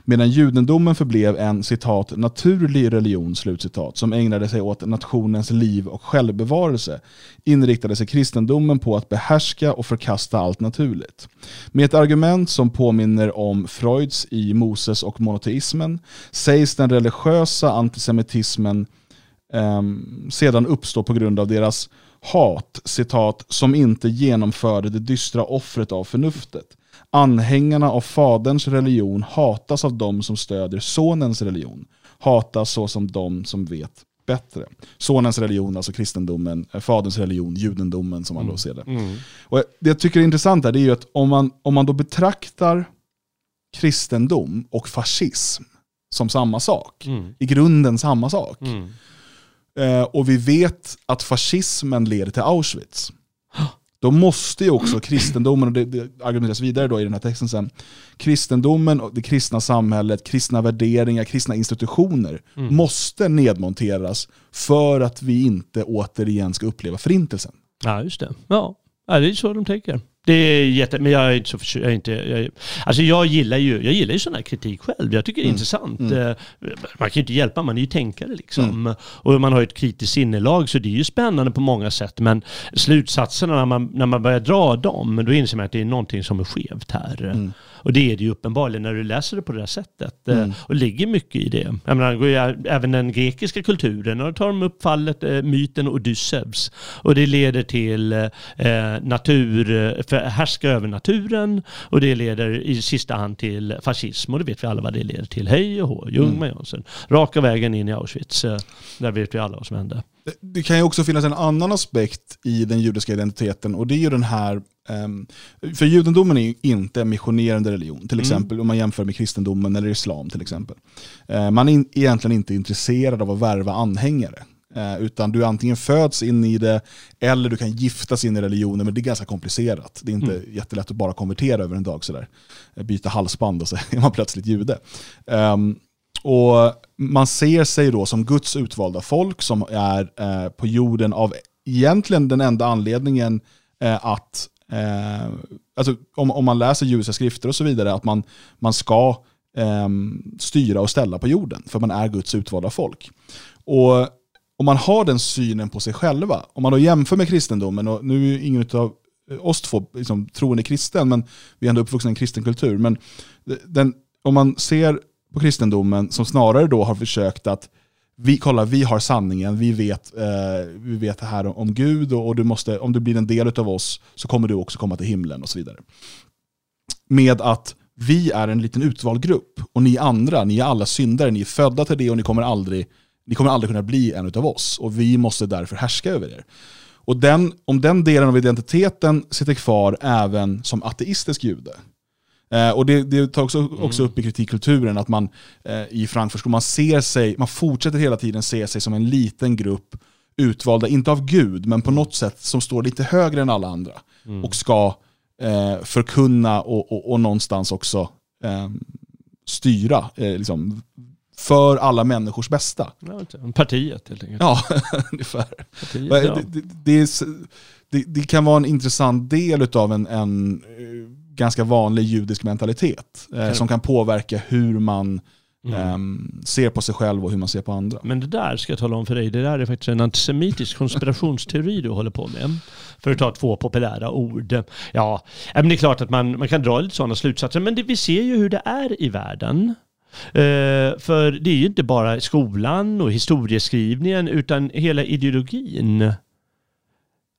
medan judendomen förblev en citat naturlig religion slutcitat, som ägnade sig åt nationens liv och självbevarelse inriktade sig kristendomen på att behärska och förkasta allt naturligt. Med ett argument som påminner om Freuds i Moses och monoteismen sägs den religiösa antisemitismen eh, sedan uppstå på grund av deras hat, citat, som inte genomförde det dystra offret av förnuftet Anhängarna av faderns religion hatas av de som stödjer sonens religion. Hatas så som de som vet bättre. Sonens religion, alltså kristendomen, eh, faderns religion, judendomen som man mm. då ser det. Mm. Och det jag tycker är intressant här, är ju att om man, om man då betraktar kristendom och fascism som samma sak, mm. i grunden samma sak, mm. eh, och vi vet att fascismen leder till Auschwitz, då måste ju också kristendomen, och det, det argumenteras vidare då i den här texten sen, kristendomen, och det kristna samhället, kristna värderingar, kristna institutioner mm. måste nedmonteras för att vi inte återigen ska uppleva förintelsen. Ja, just det. Ja, ja det är så de tänker. Det är jätte, men jag är inte så jag är inte, jag, alltså jag gillar ju, jag gillar ju sån här kritik själv. Jag tycker det är mm. intressant. Mm. Eh, man kan ju inte hjälpa, man är ju tänkare liksom. Mm. Och man har ju ett kritiskt sinnelag så det är ju spännande på många sätt. Men slutsatserna när man, när man börjar dra dem, då inser man att det är någonting som är skevt här. Och det är det ju uppenbarligen när du läser det på det här sättet. Eh, mm. Och ligger mycket i det. Jag menar, även den grekiska kulturen, och då tar de upp fallet, eh, myten Odysseus. Och det leder till eh, natur, för härska över naturen och det leder i sista hand till fascism och det vet vi alla vad det leder till. Hej och hå, Ljungman mm. Johnsen. Raka vägen in i Auschwitz. Där vet vi alla vad som hände. Det kan ju också finnas en annan aspekt i den judiska identiteten och det är ju den här Um, för judendomen är ju inte en missionerande religion, till mm. exempel mm. om man jämför med kristendomen eller islam till exempel. Uh, man är in, egentligen inte intresserad av att värva anhängare. Uh, utan du antingen föds in i det eller du kan giftas in i religionen, men det är ganska komplicerat. Det är inte mm. jättelätt att bara konvertera över en dag sådär. Byta halsband och så är man plötsligt jude. Um, och man ser sig då som Guds utvalda folk som är uh, på jorden av egentligen den enda anledningen att eh, alltså om, om man läser judiska skrifter och så vidare, att man, man ska eh, styra och ställa på jorden, för man är Guds utvalda folk. Och om man har den synen på sig själva, om man då jämför med kristendomen, och nu är ju ingen av oss två liksom, troende kristen, men vi är ändå uppvuxna i en kristen kultur. Men den, om man ser på kristendomen som snarare då har försökt att vi, kolla, vi har sanningen, vi vet, eh, vi vet det här om, om Gud och, och, du måste, om du blir en del av oss så kommer du också komma till himlen och så vidare. Med att vi är en liten utvald grupp och ni andra, ni är alla syndare, ni är födda till det och ni kommer aldrig, ni kommer aldrig kunna bli en av oss och vi måste därför härska över er. Och den, om den delen av identiteten sitter kvar även som ateistisk jude, Eh, och det, det tar också, också upp i kritikkulturen att man eh, i Frankfurt, man ser sig, man fortsätter hela tiden se sig som en liten grupp utvalda, inte av Gud, men på något sätt som står lite högre än alla andra. Mm. Och ska eh, förkunna och, och, och, någonstans också eh, styra eh, liksom, för alla människors bästa. partiet helt enkelt. Ja, ungefär. Partiet, ja. Det, det, det, det, kan vara en intressant del av en, en eh, ganska vanlig judisk mentalitet eh, som kan påverka hur man Mm. Um, ser på sig själv och hur man ser på andra. Men det där ska jag tala om för dig, det där är faktiskt en antisemitisk konspirationsteori du håller på med. För att ta två populära ord. Ja, men det är klart att man, man kan dra lite sådana slutsatser, men det, vi ser ju hur det är i världen. Uh, för det är ju inte bara skolan och historieskrivningen utan hela ideologin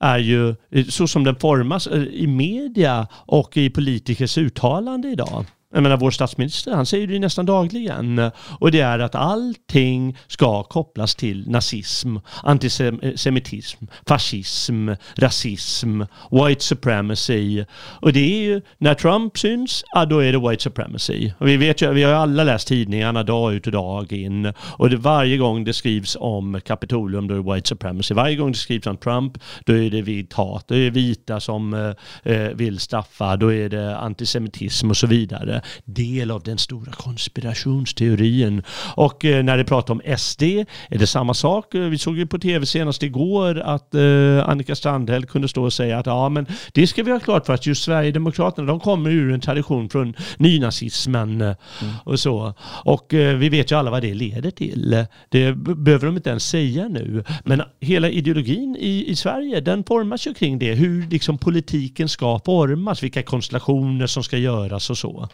är ju eh, så som den formas eh, i media och i politikers uttalande idag. Jag menar vår statsminister, han säger det nästan dagligen. Och det är att allting ska kopplas till nazism, antisemitism, fascism, rasism, white supremacy. Och det är ju, när Trump syns, ja då är det white supremacy. Och vi vet ju, vi har ju alla läst tidningarna dag ut och dag in. Och det, varje gång det skrivs om Kapitolium, då är det white supremacy. Varje gång det skrivs om Trump, då är det vitt hat. Då är det vita som eh, eh vill straffa, då är det antisemitism och så vidare del av den stora konspirationsteorin. Och eh, när det pratar om SD är det samma sak. Eh, vi såg ju på tv senast igår att eh, Annika Strandhäll kunde stå och säga att ja, men det ska vi ha klart för att just Sverigedemokraterna, de kommer ur en tradition från nynazismen mm. och så. Och vi vet ju alla vad det leder till. Det behöver de inte ens säga nu. Men hela ideologin i, i Sverige, den formas ju kring det. Hur liksom politiken ska formas, vilka konstellationer som ska göras och så.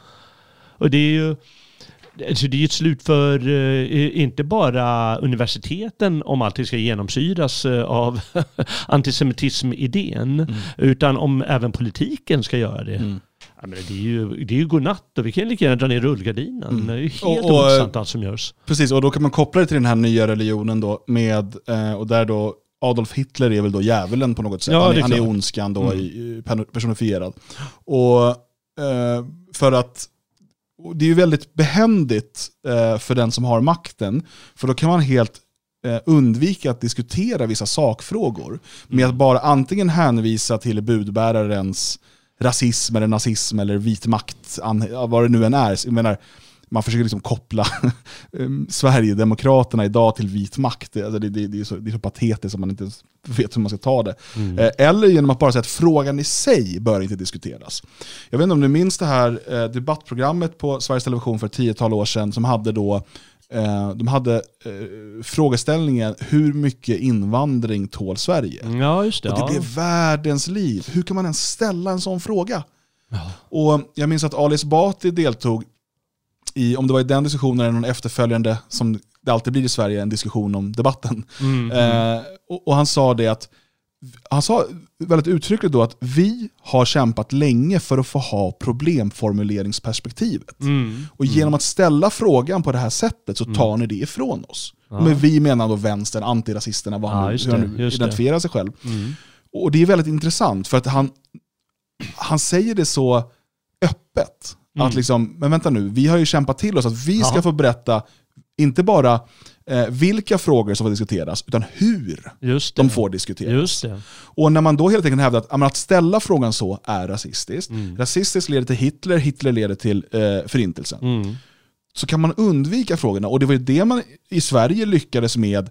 Och det är ju alltså det är ett slut för eh, inte bara universiteten om allting ska genomsyras eh, av antisemitism-idén, mm. utan om även politiken ska göra det. Mm. Ja, men det är ju, det är ju godnatt och vi kan lika gärna dra ner rullgardinen. Mm. Det är ju helt och, och, ointressant allt som görs. Precis, och då kan man koppla det till den här nya religionen då med, eh, och där då Adolf Hitler är väl då djävulen på något sätt. Ja, han, är, han är ondskan då mm. personifierad. Och för att det är ju väldigt behändigt eh, för den som har makten, för då kan man helt eh, undvika att diskutera vissa sakfrågor med att bara antingen hänvisa till budbärarens rasism eller nazism eller vit makt, vad det nu än är. Jag menar, man försöker liksom koppla um, Sverigedemokraterna idag till vit makt. Alltså det, det, det, är så, det är så patetiskt att man inte vet hur man ska ta det. Mm. Eh, eller genom att bara säga att frågan i sig bör inte diskuteras. Jag vet inte om du minns det här eh, debattprogrammet på Sveriges Television för ett tiotal år sedan som hade då eh, de hade eh, frågeställningen hur mycket invandring tål Sverige? Ja, just det, och det blev världens liv. Hur kan man ens ställa en sån fråga? Ja. Och Jag minns att Ali Esbati deltog i, om det var i den diskussionen eller någon efterföljande, som det alltid blir i Sverige, en diskussion om debatten. Mm, mm. Eh, och, och, han sa det att, han sa väldigt uttryckligt då att vi har kämpat länge för att få ha problemformuleringsperspektivet. Mm, och genom mm. att ställa frågan på det här sättet så tar mm. ni det ifrån oss. Ja. Men vi menar då vänstern, antirasisterna, vad han, ja, hur han nu identifierar det. sig själv. Mm. Och det är väldigt intressant för att han, han säger det så öppet. Mm. Att liksom, men vänta nu, vi har ju kämpat till oss att vi ska Aha. få berätta, inte bara eh, vilka frågor som får diskuteras, utan hur de får diskuteras. Och när man då helt enkelt hävdar att, att ställa frågan så är rasistiskt, mm. rasistiskt leder till Hitler, Hitler leder till eh, förintelsen. Mm. Så kan man undvika frågorna, och det var ju det man i Sverige lyckades med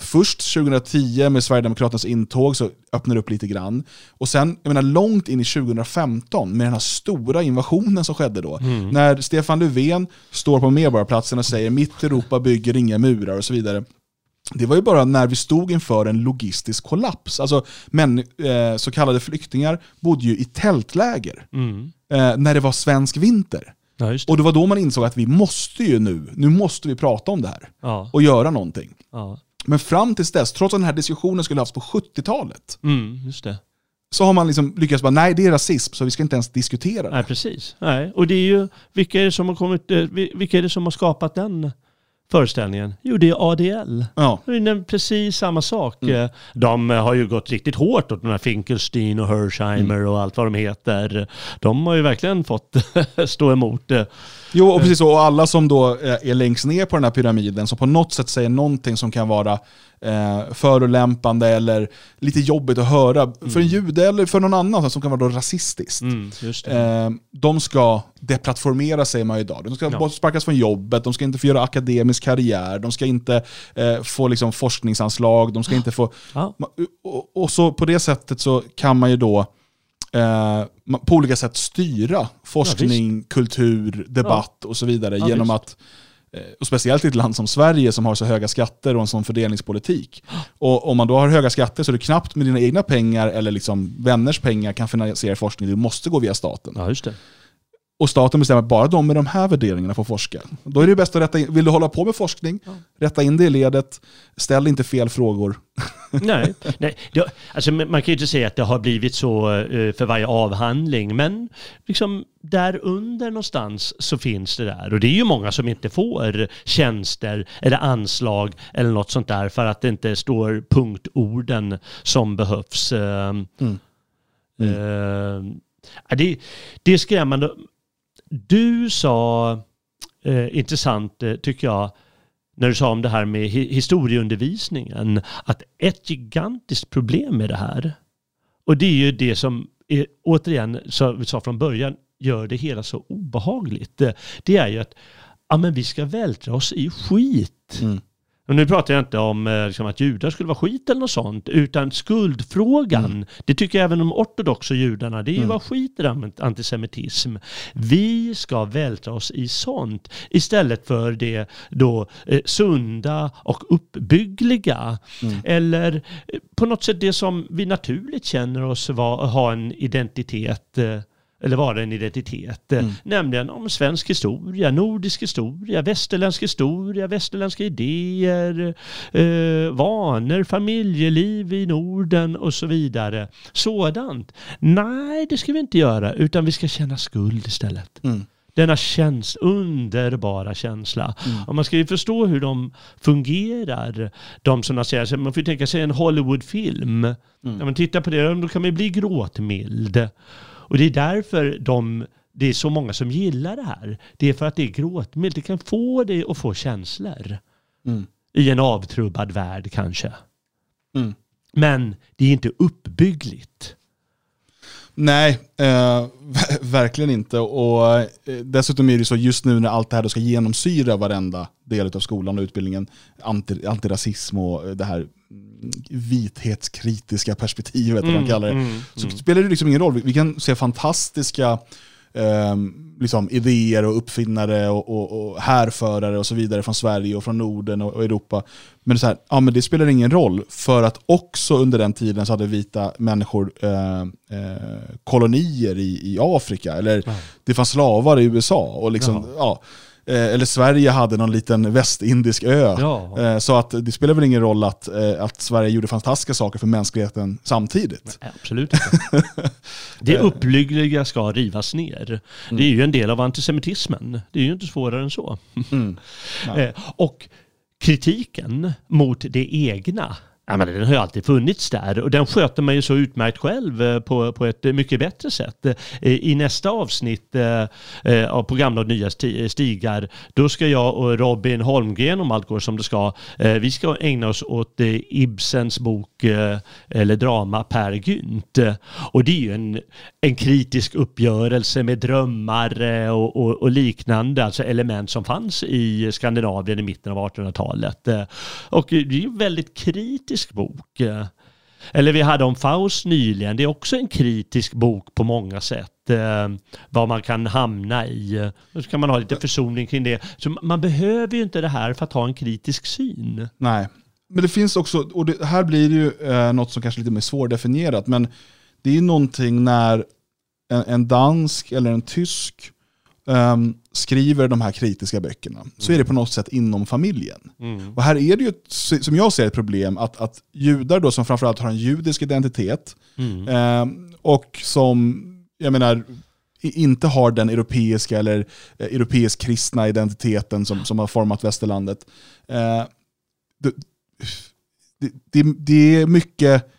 Först 2010 med Sverigedemokraternas intåg så öppnar det upp lite grann. Och sen, jag menar långt in i 2015 med den här stora invasionen som skedde då. Mm. När Stefan Löfven står på Medborgarplatsen och säger mitt Europa bygger inga murar och så vidare. det var ju bara när vi stod inför en logistisk kollaps. Alltså, men, eh, så kallade flyktingar bodde ju i tältläger Mm. eh, när det var svensk vinter. Ja, det. Och det var då man insåg att vi måste ju nu, nu måste vi prata om det här Ja, och göra någonting. ja. Men fram tills dess, trots att den här diskussionen skulle ha haft på 70-talet, Mm, just det. så har man liksom lyckats bara, nej det är rasism så vi ska inte ens diskutera det. Nej, precis. Nej. Och det är ju, vilka är det som har kommit, eh, vi- vilka är det som har skapat den föreställningen? Jo, det är ADL. Ja. Det är precis samma sak. Eh, De eh, har ju gått riktigt hårt åt de här Finkelstein och Hersheimer och allt vad de heter. De har ju verkligen fått stå emot det. Jo, och precis så. Och alla som då eh, är längst ner på den här pyramiden, som på något sätt säger någonting som kan vara eh, förolämpande eller lite jobbigt att höra för en jude eller för någon annan som kan vara då rasistiskt. Mm. Eh, de ska deplattformera säger man idag. De ska Ja. sparkas från jobbet, de ska inte få göra akademisk karriär, de ska inte eh, få liksom, forskningsanslag, de ska inte få... Ja. Ma- Och, och så på det sättet så kan man ju då eh, på olika sätt styra forskning, kultur, debatt och så vidare Ja, genom visst. att eh, och speciellt i ett land som Sverige som har så höga skatter och en sån fördelningspolitik. Och om man då har höga skatter så är det knappt med dina egna pengar eller liksom vänners pengar kan finansiera forskning. Du måste gå via staten. ja, just det. Och staten bestämmer att bara de med de här värderingarna får forska. Då är det bäst att rätta in, vill du hålla på med forskning, rätta in det i ledet, ställ inte fel frågor. Nej, nej det, alltså, man kan ju inte säga att det har blivit så eh, för varje avhandling, men liksom där under någonstans så finns det där. Och det är ju många som inte får tjänster eller anslag eller något sånt där för att det inte står punktorden som behövs. Eh, Mm. ja, det, det är skrämmande. Du sa, eh, intressant eh, tycker jag, när du sa om det här med hi- historieundervisningen, att ett gigantiskt problem med det här, och det är ju det som, är, återigen, som vi sa från början, gör det hela så obehagligt, det är ju att ja, men vi ska vältra oss i skit. Mm. Och nu pratar jag inte om eh, liksom, att judar skulle vara skit eller något sånt, utan skuldfrågan, det tycker jag även de ortodoxa judarna, det är ju Mm. vad skit i antisemitism. Vi ska vältra oss i sånt istället för det då eh, sunda och uppbyggliga. Mm. Eller eh, på något sätt det som vi naturligt känner oss va, ha en identitet eh, eller vara en identitet. Mm. Nämligen om svensk historia, nordisk historia, västerländsk historia, västerländska idéer, eh, vanor, familjeliv i Norden och så vidare. Sådant. Nej, det ska vi inte göra, utan vi ska känna skuld istället. Mm. Denna käns underbara känsla. Och man ska ju förstå hur de fungerar, de som nazisterar. Så Man får ju tänka sig en Hollywoodfilm. När man tittar på det, då kan man ju bli gråtmild. Och det är därför de, det är så många som gillar det här. Det är för att det är gråtmilt. Det kan få dig att få känslor. Mm. I en avtrubbad värld kanske. Mm. Men det är inte uppbyggligt. Nej, eh, ver- verkligen inte. Och eh, dessutom är det så just nu när allt det här då ska genomsyra varenda del av skolan och utbildningen, anti, antirasism och eh, det här vithetskritiska perspektivet, vad man kallar det, mm, så spelar det liksom ingen roll. Vi- Vi kan se fantastiska eh, liksom idéer och uppfinnare och, och, och härförare och så vidare från Sverige och från Norden och, och Europa. Men, så här, ja, men det spelar ingen roll, för att också under den tiden så hade vita människor eh, eh, kolonier i, i Afrika, eller Ja. det fanns slavar i USA. Och liksom, ja, eh, eller Sverige hade någon liten västindisk ö. Ja. Eh, Så att det spelar väl ingen roll att, eh, att Sverige gjorde fantastiska saker för mänskligheten samtidigt. Nej, Absolut inte. Det uppbyggliga ska rivas ner. Det är ju en del av antisemitismen. Det är ju inte svårare än så. Mm. Eh, Och kritiken mot det egna, ja, men den har ju alltid funnits där och den sköter man ju så utmärkt själv eh, på, på ett mycket bättre sätt. Eh, I nästa avsnitt eh, av programmet Nya Stigar, då ska jag och Robin Holmgren, om allt går som det ska, vi ska ägna oss åt Ibsens bok eller drama Per Gynt. Och det är ju en, en kritisk uppgörelse med drömmar och, och, och liknande, alltså element som fanns i Skandinavien i mitten av 1800-talet. Och det är ju väldigt kritiskt kritisk bok. Eh. Eller vi hade om Faust nyligen, det är också en kritisk bok på många sätt. Eh, vad man kan hamna i. Då Så kan man ha lite försoning kring det. Så man behöver ju inte det här för att ha en kritisk syn. Nej. Men det finns också, och det, här blir det ju eh, något som kanske är lite mer svårdefinierat, men det är ju någonting när en, en dansk eller en tysk um, skriver de här kritiska böckerna, mm. så är det på något sätt inom familjen. Mm. Och här är det ju, som jag ser ett problem, att, att judar då som framförallt har en judisk identitet, um, och som, jag menar, inte har den europeiska eller eh, europeisk kristna identiteten som, som har format västerlandet. Eh, det, det, det, är mycket,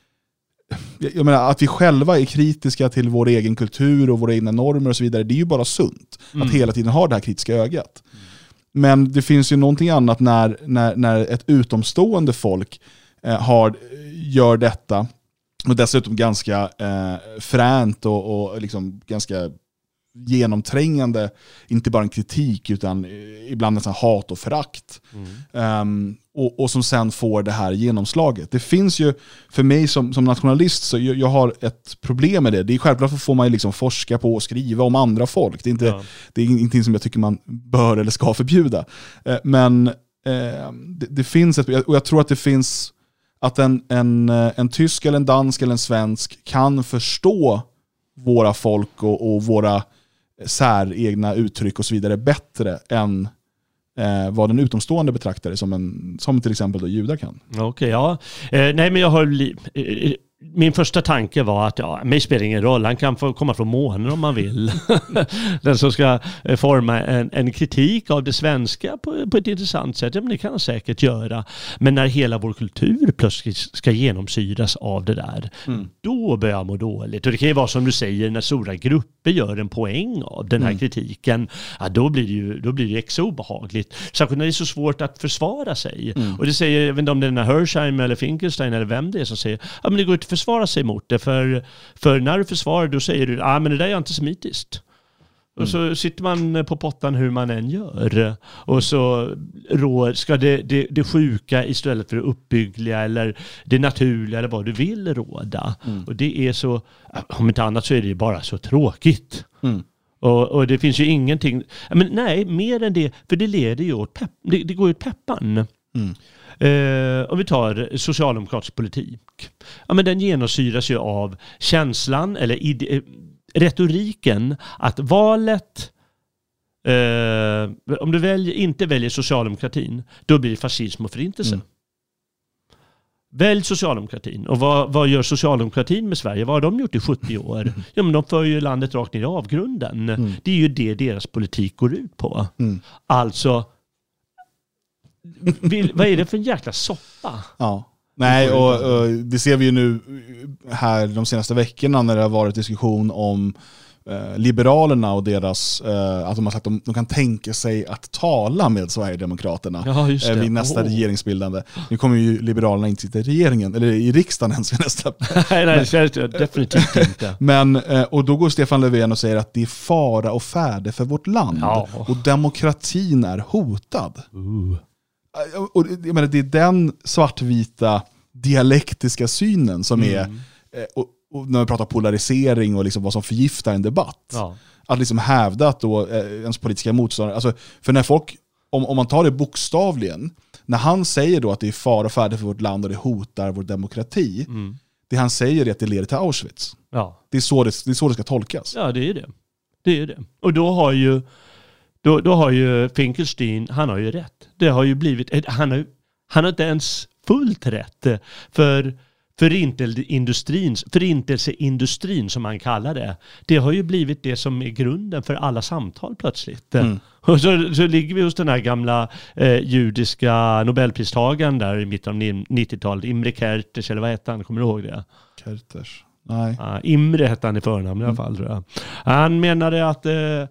jag menar att vi själva är kritiska till vår egen kultur och våra egna normer och så vidare, det är ju bara sunt. Mm. Att hela tiden ha det här kritiska ögat. Mm. Men det finns ju någonting annat när, när, när ett utomstående folk eh, har, gör detta, och dessutom ganska eh, fränt och, och liksom ganska genomträngande, inte bara en kritik utan ibland nästan hat och förakt. Mm. Um, och, och, som sen får det här genomslaget. Det finns ju, för mig som, som nationalist, så jag, jag har ett problem med det. Det är självklart får man liksom forska på och skriva om andra folk. Det är, inte, ja. det är ingenting som jag tycker man bör eller ska förbjuda. Uh, men uh, det, det, finns ett, och jag tror att det finns, att en, en, eh, en tysk, eller en dansk eller en svensk kan förstå våra folk och, och våra säregna uttryck och så vidare bättre än eh, vad den utomstående betraktare som, en, som till exempel då judar kan. Okej, okay, ja. Eh, nej men jag har Li- eh, eh, min första tanke var att ja, mig spelar ingen roll, han kan få komma från månen om man vill. Den som ska eh, forma en, en, kritik av det svenska på, på ett intressant sätt, ja, men det kan han säkert göra. Men när hela vår kultur plötsligt ska genomsyras av det där, mm. då börjar jag må dåligt. Och det kan ju vara som du säger, när stora grupper gör en poäng av den här mm. kritiken, ja, då blir det ju då blir det extra obehagligt. Särskilt när det är så svårt att försvara sig. Mm. Och det säger, jag vet inte om det är den här Hersheim eller Finkelstein eller vem det är som säger, ja men det går inte försvara sig mot det. För, för när du försvarar då säger du, ah, men det där är antisemitiskt. Mm. Och så sitter man på pottan hur man än gör. Och så rår, ska det, det, det sjuka istället för det uppbyggliga eller det naturliga eller vad du vill råda. Mm. Och det är så, om inte annat så är det bara så tråkigt. Mm. Och, och, det finns ju ingenting, men nej, mer än det, för det leder ju åt, pepp, det, det går ju åt peppan. Mm. Eh, om vi tar socialdemokratisk politik. Ja, men den genomsyras ju av känslan eller ide- eh, retoriken att valet eh, om du väljer, inte väljer socialdemokratin, då blir det fascism och förintelse. Mm. Välj socialdemokratin. Och vad, vad, gör socialdemokratin med Sverige? Vad har de gjort i 70 år? Ja, men de för ju landet rakt ner i avgrunden. Mm. Det är ju det deras politik går ut på. Mm. Alltså, vill, vad är det för en jäkla soppa? Ja. Nej, och, och, det ser vi ju nu här de senaste veckorna när det har varit diskussion om eh, Liberalerna och deras, eh, att de har sagt att de, kan tänka sig att tala med Sverigedemokraterna ja, eh, vid nästa oh. regeringsbildande. Nu kommer ju Liberalerna inte sitta i regeringen, eller i riksdagen ens vid nästa. nej, nej, men, definitivt inte. Men, eh, och då går Stefan Löfven och säger att det är fara och färde för vårt land. Ja. Och demokratin är hotad. Uh. Och jag menar, det är den svartvita dialektiska synen som mm. är, eh, och, och när vi pratar polarisering och liksom vad som förgiftar en debatt. Ja. Att liksom hävda att då eh, ens politiska motståndare, alltså, för när folk, om, om man tar det bokstavligen, när han säger då att det är fara och färde för vårt land och det hotar vår demokrati, mm. det han säger är att det leder till Auschwitz. Ja. Det, är så det, det är så det ska tolkas. Ja, det är det. Det är det. Och då har ju då, då har ju Finkelstein, han har ju rätt. Det har ju blivit, han har, han har inte ens fullt rätt. För förintelseindustrin, förintelseindustrin som man kallar det, det har ju blivit det som är grunden för alla samtal plötsligt. Mm. Och så, så ligger vi hos den här gamla eh, judiska nobelpristagaren där i mitten av 90-talet, Imre Kertész, eller vad hette han, kommer du ihåg det? Kertész? Nej. Ah, Imre hette han i förnamn mm. i alla mm. fall tror jag. Han menade att eh,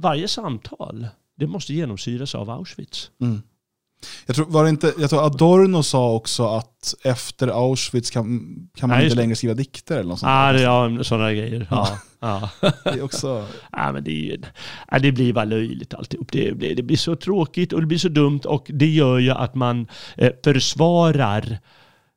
varje samtal, det måste genomsyras av Auschwitz. Mm. Jag tror, var inte, jag tror Adorno sa också att efter Auschwitz kan, kan man Nej, inte längre skriva dikter eller något sånt. Ah, det, ja, sådana grejer. Ja. ja. det är också... ja, men det, är, det blir bara löjligt alltihop. Det, det, det blir så tråkigt och det blir så dumt och det gör ju att man eh, försvarar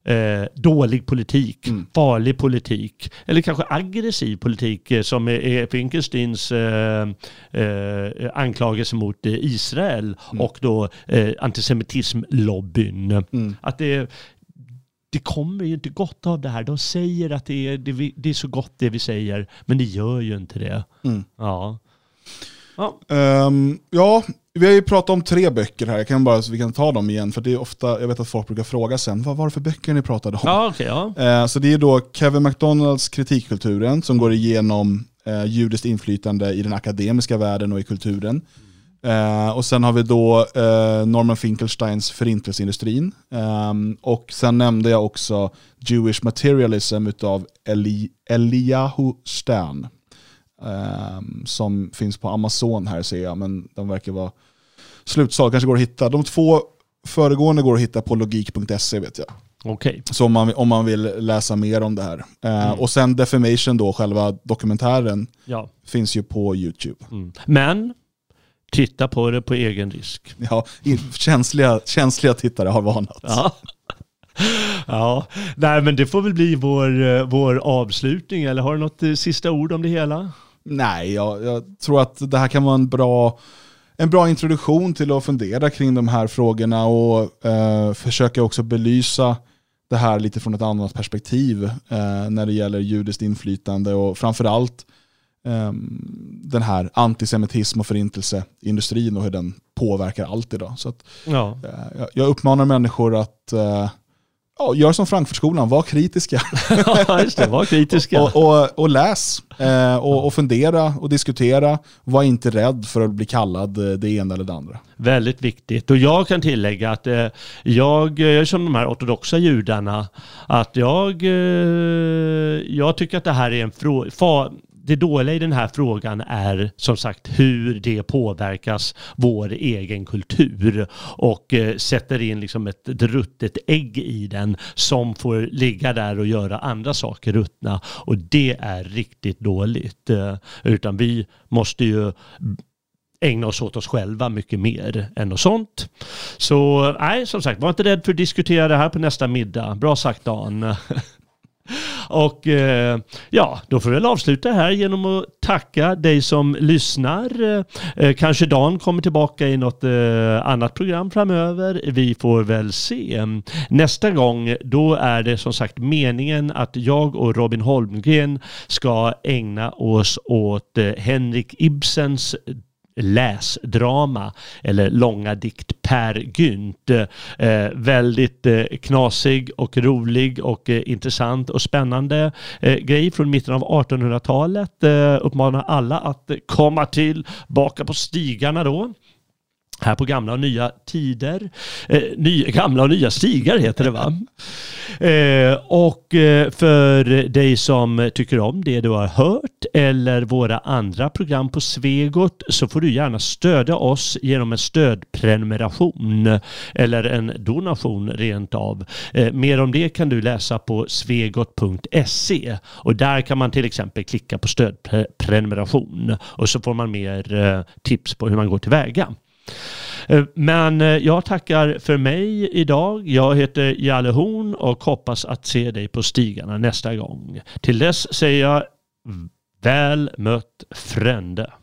eh, dålig politik, mm. farlig politik eller kanske aggressiv politik eh, som är, är Finkelsteins eh, eh, anklagelse mot eh, Israel mm. och då eh, antisemitismlobbyn. Mm. Att det, det kommer ju inte gott av det här. De säger att det är, det, det är så gott det vi säger, men det gör ju inte det. Mm. Ja. Ja. Um, ja, vi har ju pratat om tre böcker här, jag kan bara, så vi kan ta dem igen, för det är ofta, jag vet att folk brukar fråga sen, vad var det för böcker ni pratade om? Ja, okay, ja. Uh, så det är då Kevin McDonalds Kritikkulturen, som går igenom uh, judiskt inflytande i den akademiska världen och i kulturen. Uh, och sen har vi då Norman Finkelsteins Förintelseindustrin. Um, och sen nämnde jag också Jewish Materialism av Eli Eliyahu Stern. Um, som finns på Amazon här ser jag, men de verkar vara slutsåld, kanske går att hitta. De två föregående går att hitta på logik.se vet jag. Okay. Så om man, om man vill läsa mer om det här. Uh, mm. Och sen Defamation då, själva dokumentären, ja. finns ju på YouTube. Mm. Men titta på det på egen risk. Ja, känsliga, känsliga tittare har varnat. Ja. ja, nej men det får väl bli vår, eh, vår avslutning, eller har du något eh, sista ord om det hela? Nej, jag, jag, tror att det här kan vara en bra, en bra introduktion till att fundera kring de här frågorna och eh, försöka också belysa det här lite från ett annat perspektiv eh, när det gäller judiskt inflytande och framförallt eh, den här antisemitism och förintelseindustrin och hur den påverkar allt idag. Så att, ja. eh, jag uppmanar människor att eh, Ja, gör som Frankfurtskolan, var kritiska. ja, just det, var kritiska. och, och, och, läs, eh, och, och, fundera och diskutera. Var inte rädd för att bli kallad eh, det ena eller det andra. Väldigt viktigt. Och jag kan tillägga att eh, jag, jag som de här ortodoxa judarna, att jag, eh, jag tycker att det här är en fråga, det dåliga i den här frågan är som sagt hur det påverkas vår egen kultur och eh, sätter in liksom ett ruttet ägg i den som får ligga där och göra andra saker ruttna och det är riktigt dåligt. Eh, utan vi måste ju ägna oss åt oss själva mycket mer än något sånt. Så nej, som sagt, var inte rädd för att diskutera det här på nästa middag. Bra sagt Dan. Och eh, ja, då får vi väl avsluta här genom att tacka dig som lyssnar. Eh, eh, kanske Dan kommer tillbaka i något eh, annat program framöver. Vi får väl se. Nästa gång, då är det som sagt meningen att jag och Robin Holmgren ska ägna oss åt eh, Henrik Ibsens läsdrama eller långa dikt Per Gynt. Eh, väldigt eh, knasig och rolig och eh, intressant och spännande eh, grej från mitten av 1800-talet. Eh, uppmanar alla att eh, komma tillbaka på stigarna då här på gamla och nya tider. Eh, ny, gamla och nya stigar heter det va? Eh, och eh, för dig som tycker om det du har hört eller våra andra program på Svegot så får du gärna stödja oss genom en stödprenumeration eller en donation rent av. Eh, mer om det kan du läsa på svegot.se och där kan man till exempel klicka på stödprenumeration och så får man mer eh, tips på hur man går tillväga. Eh, men eh, jag tackar för mig idag. Jag heter Jalle Horn och hoppas att se dig på stigarna nästa gång. Till dess säger jag mm, väl mött frände.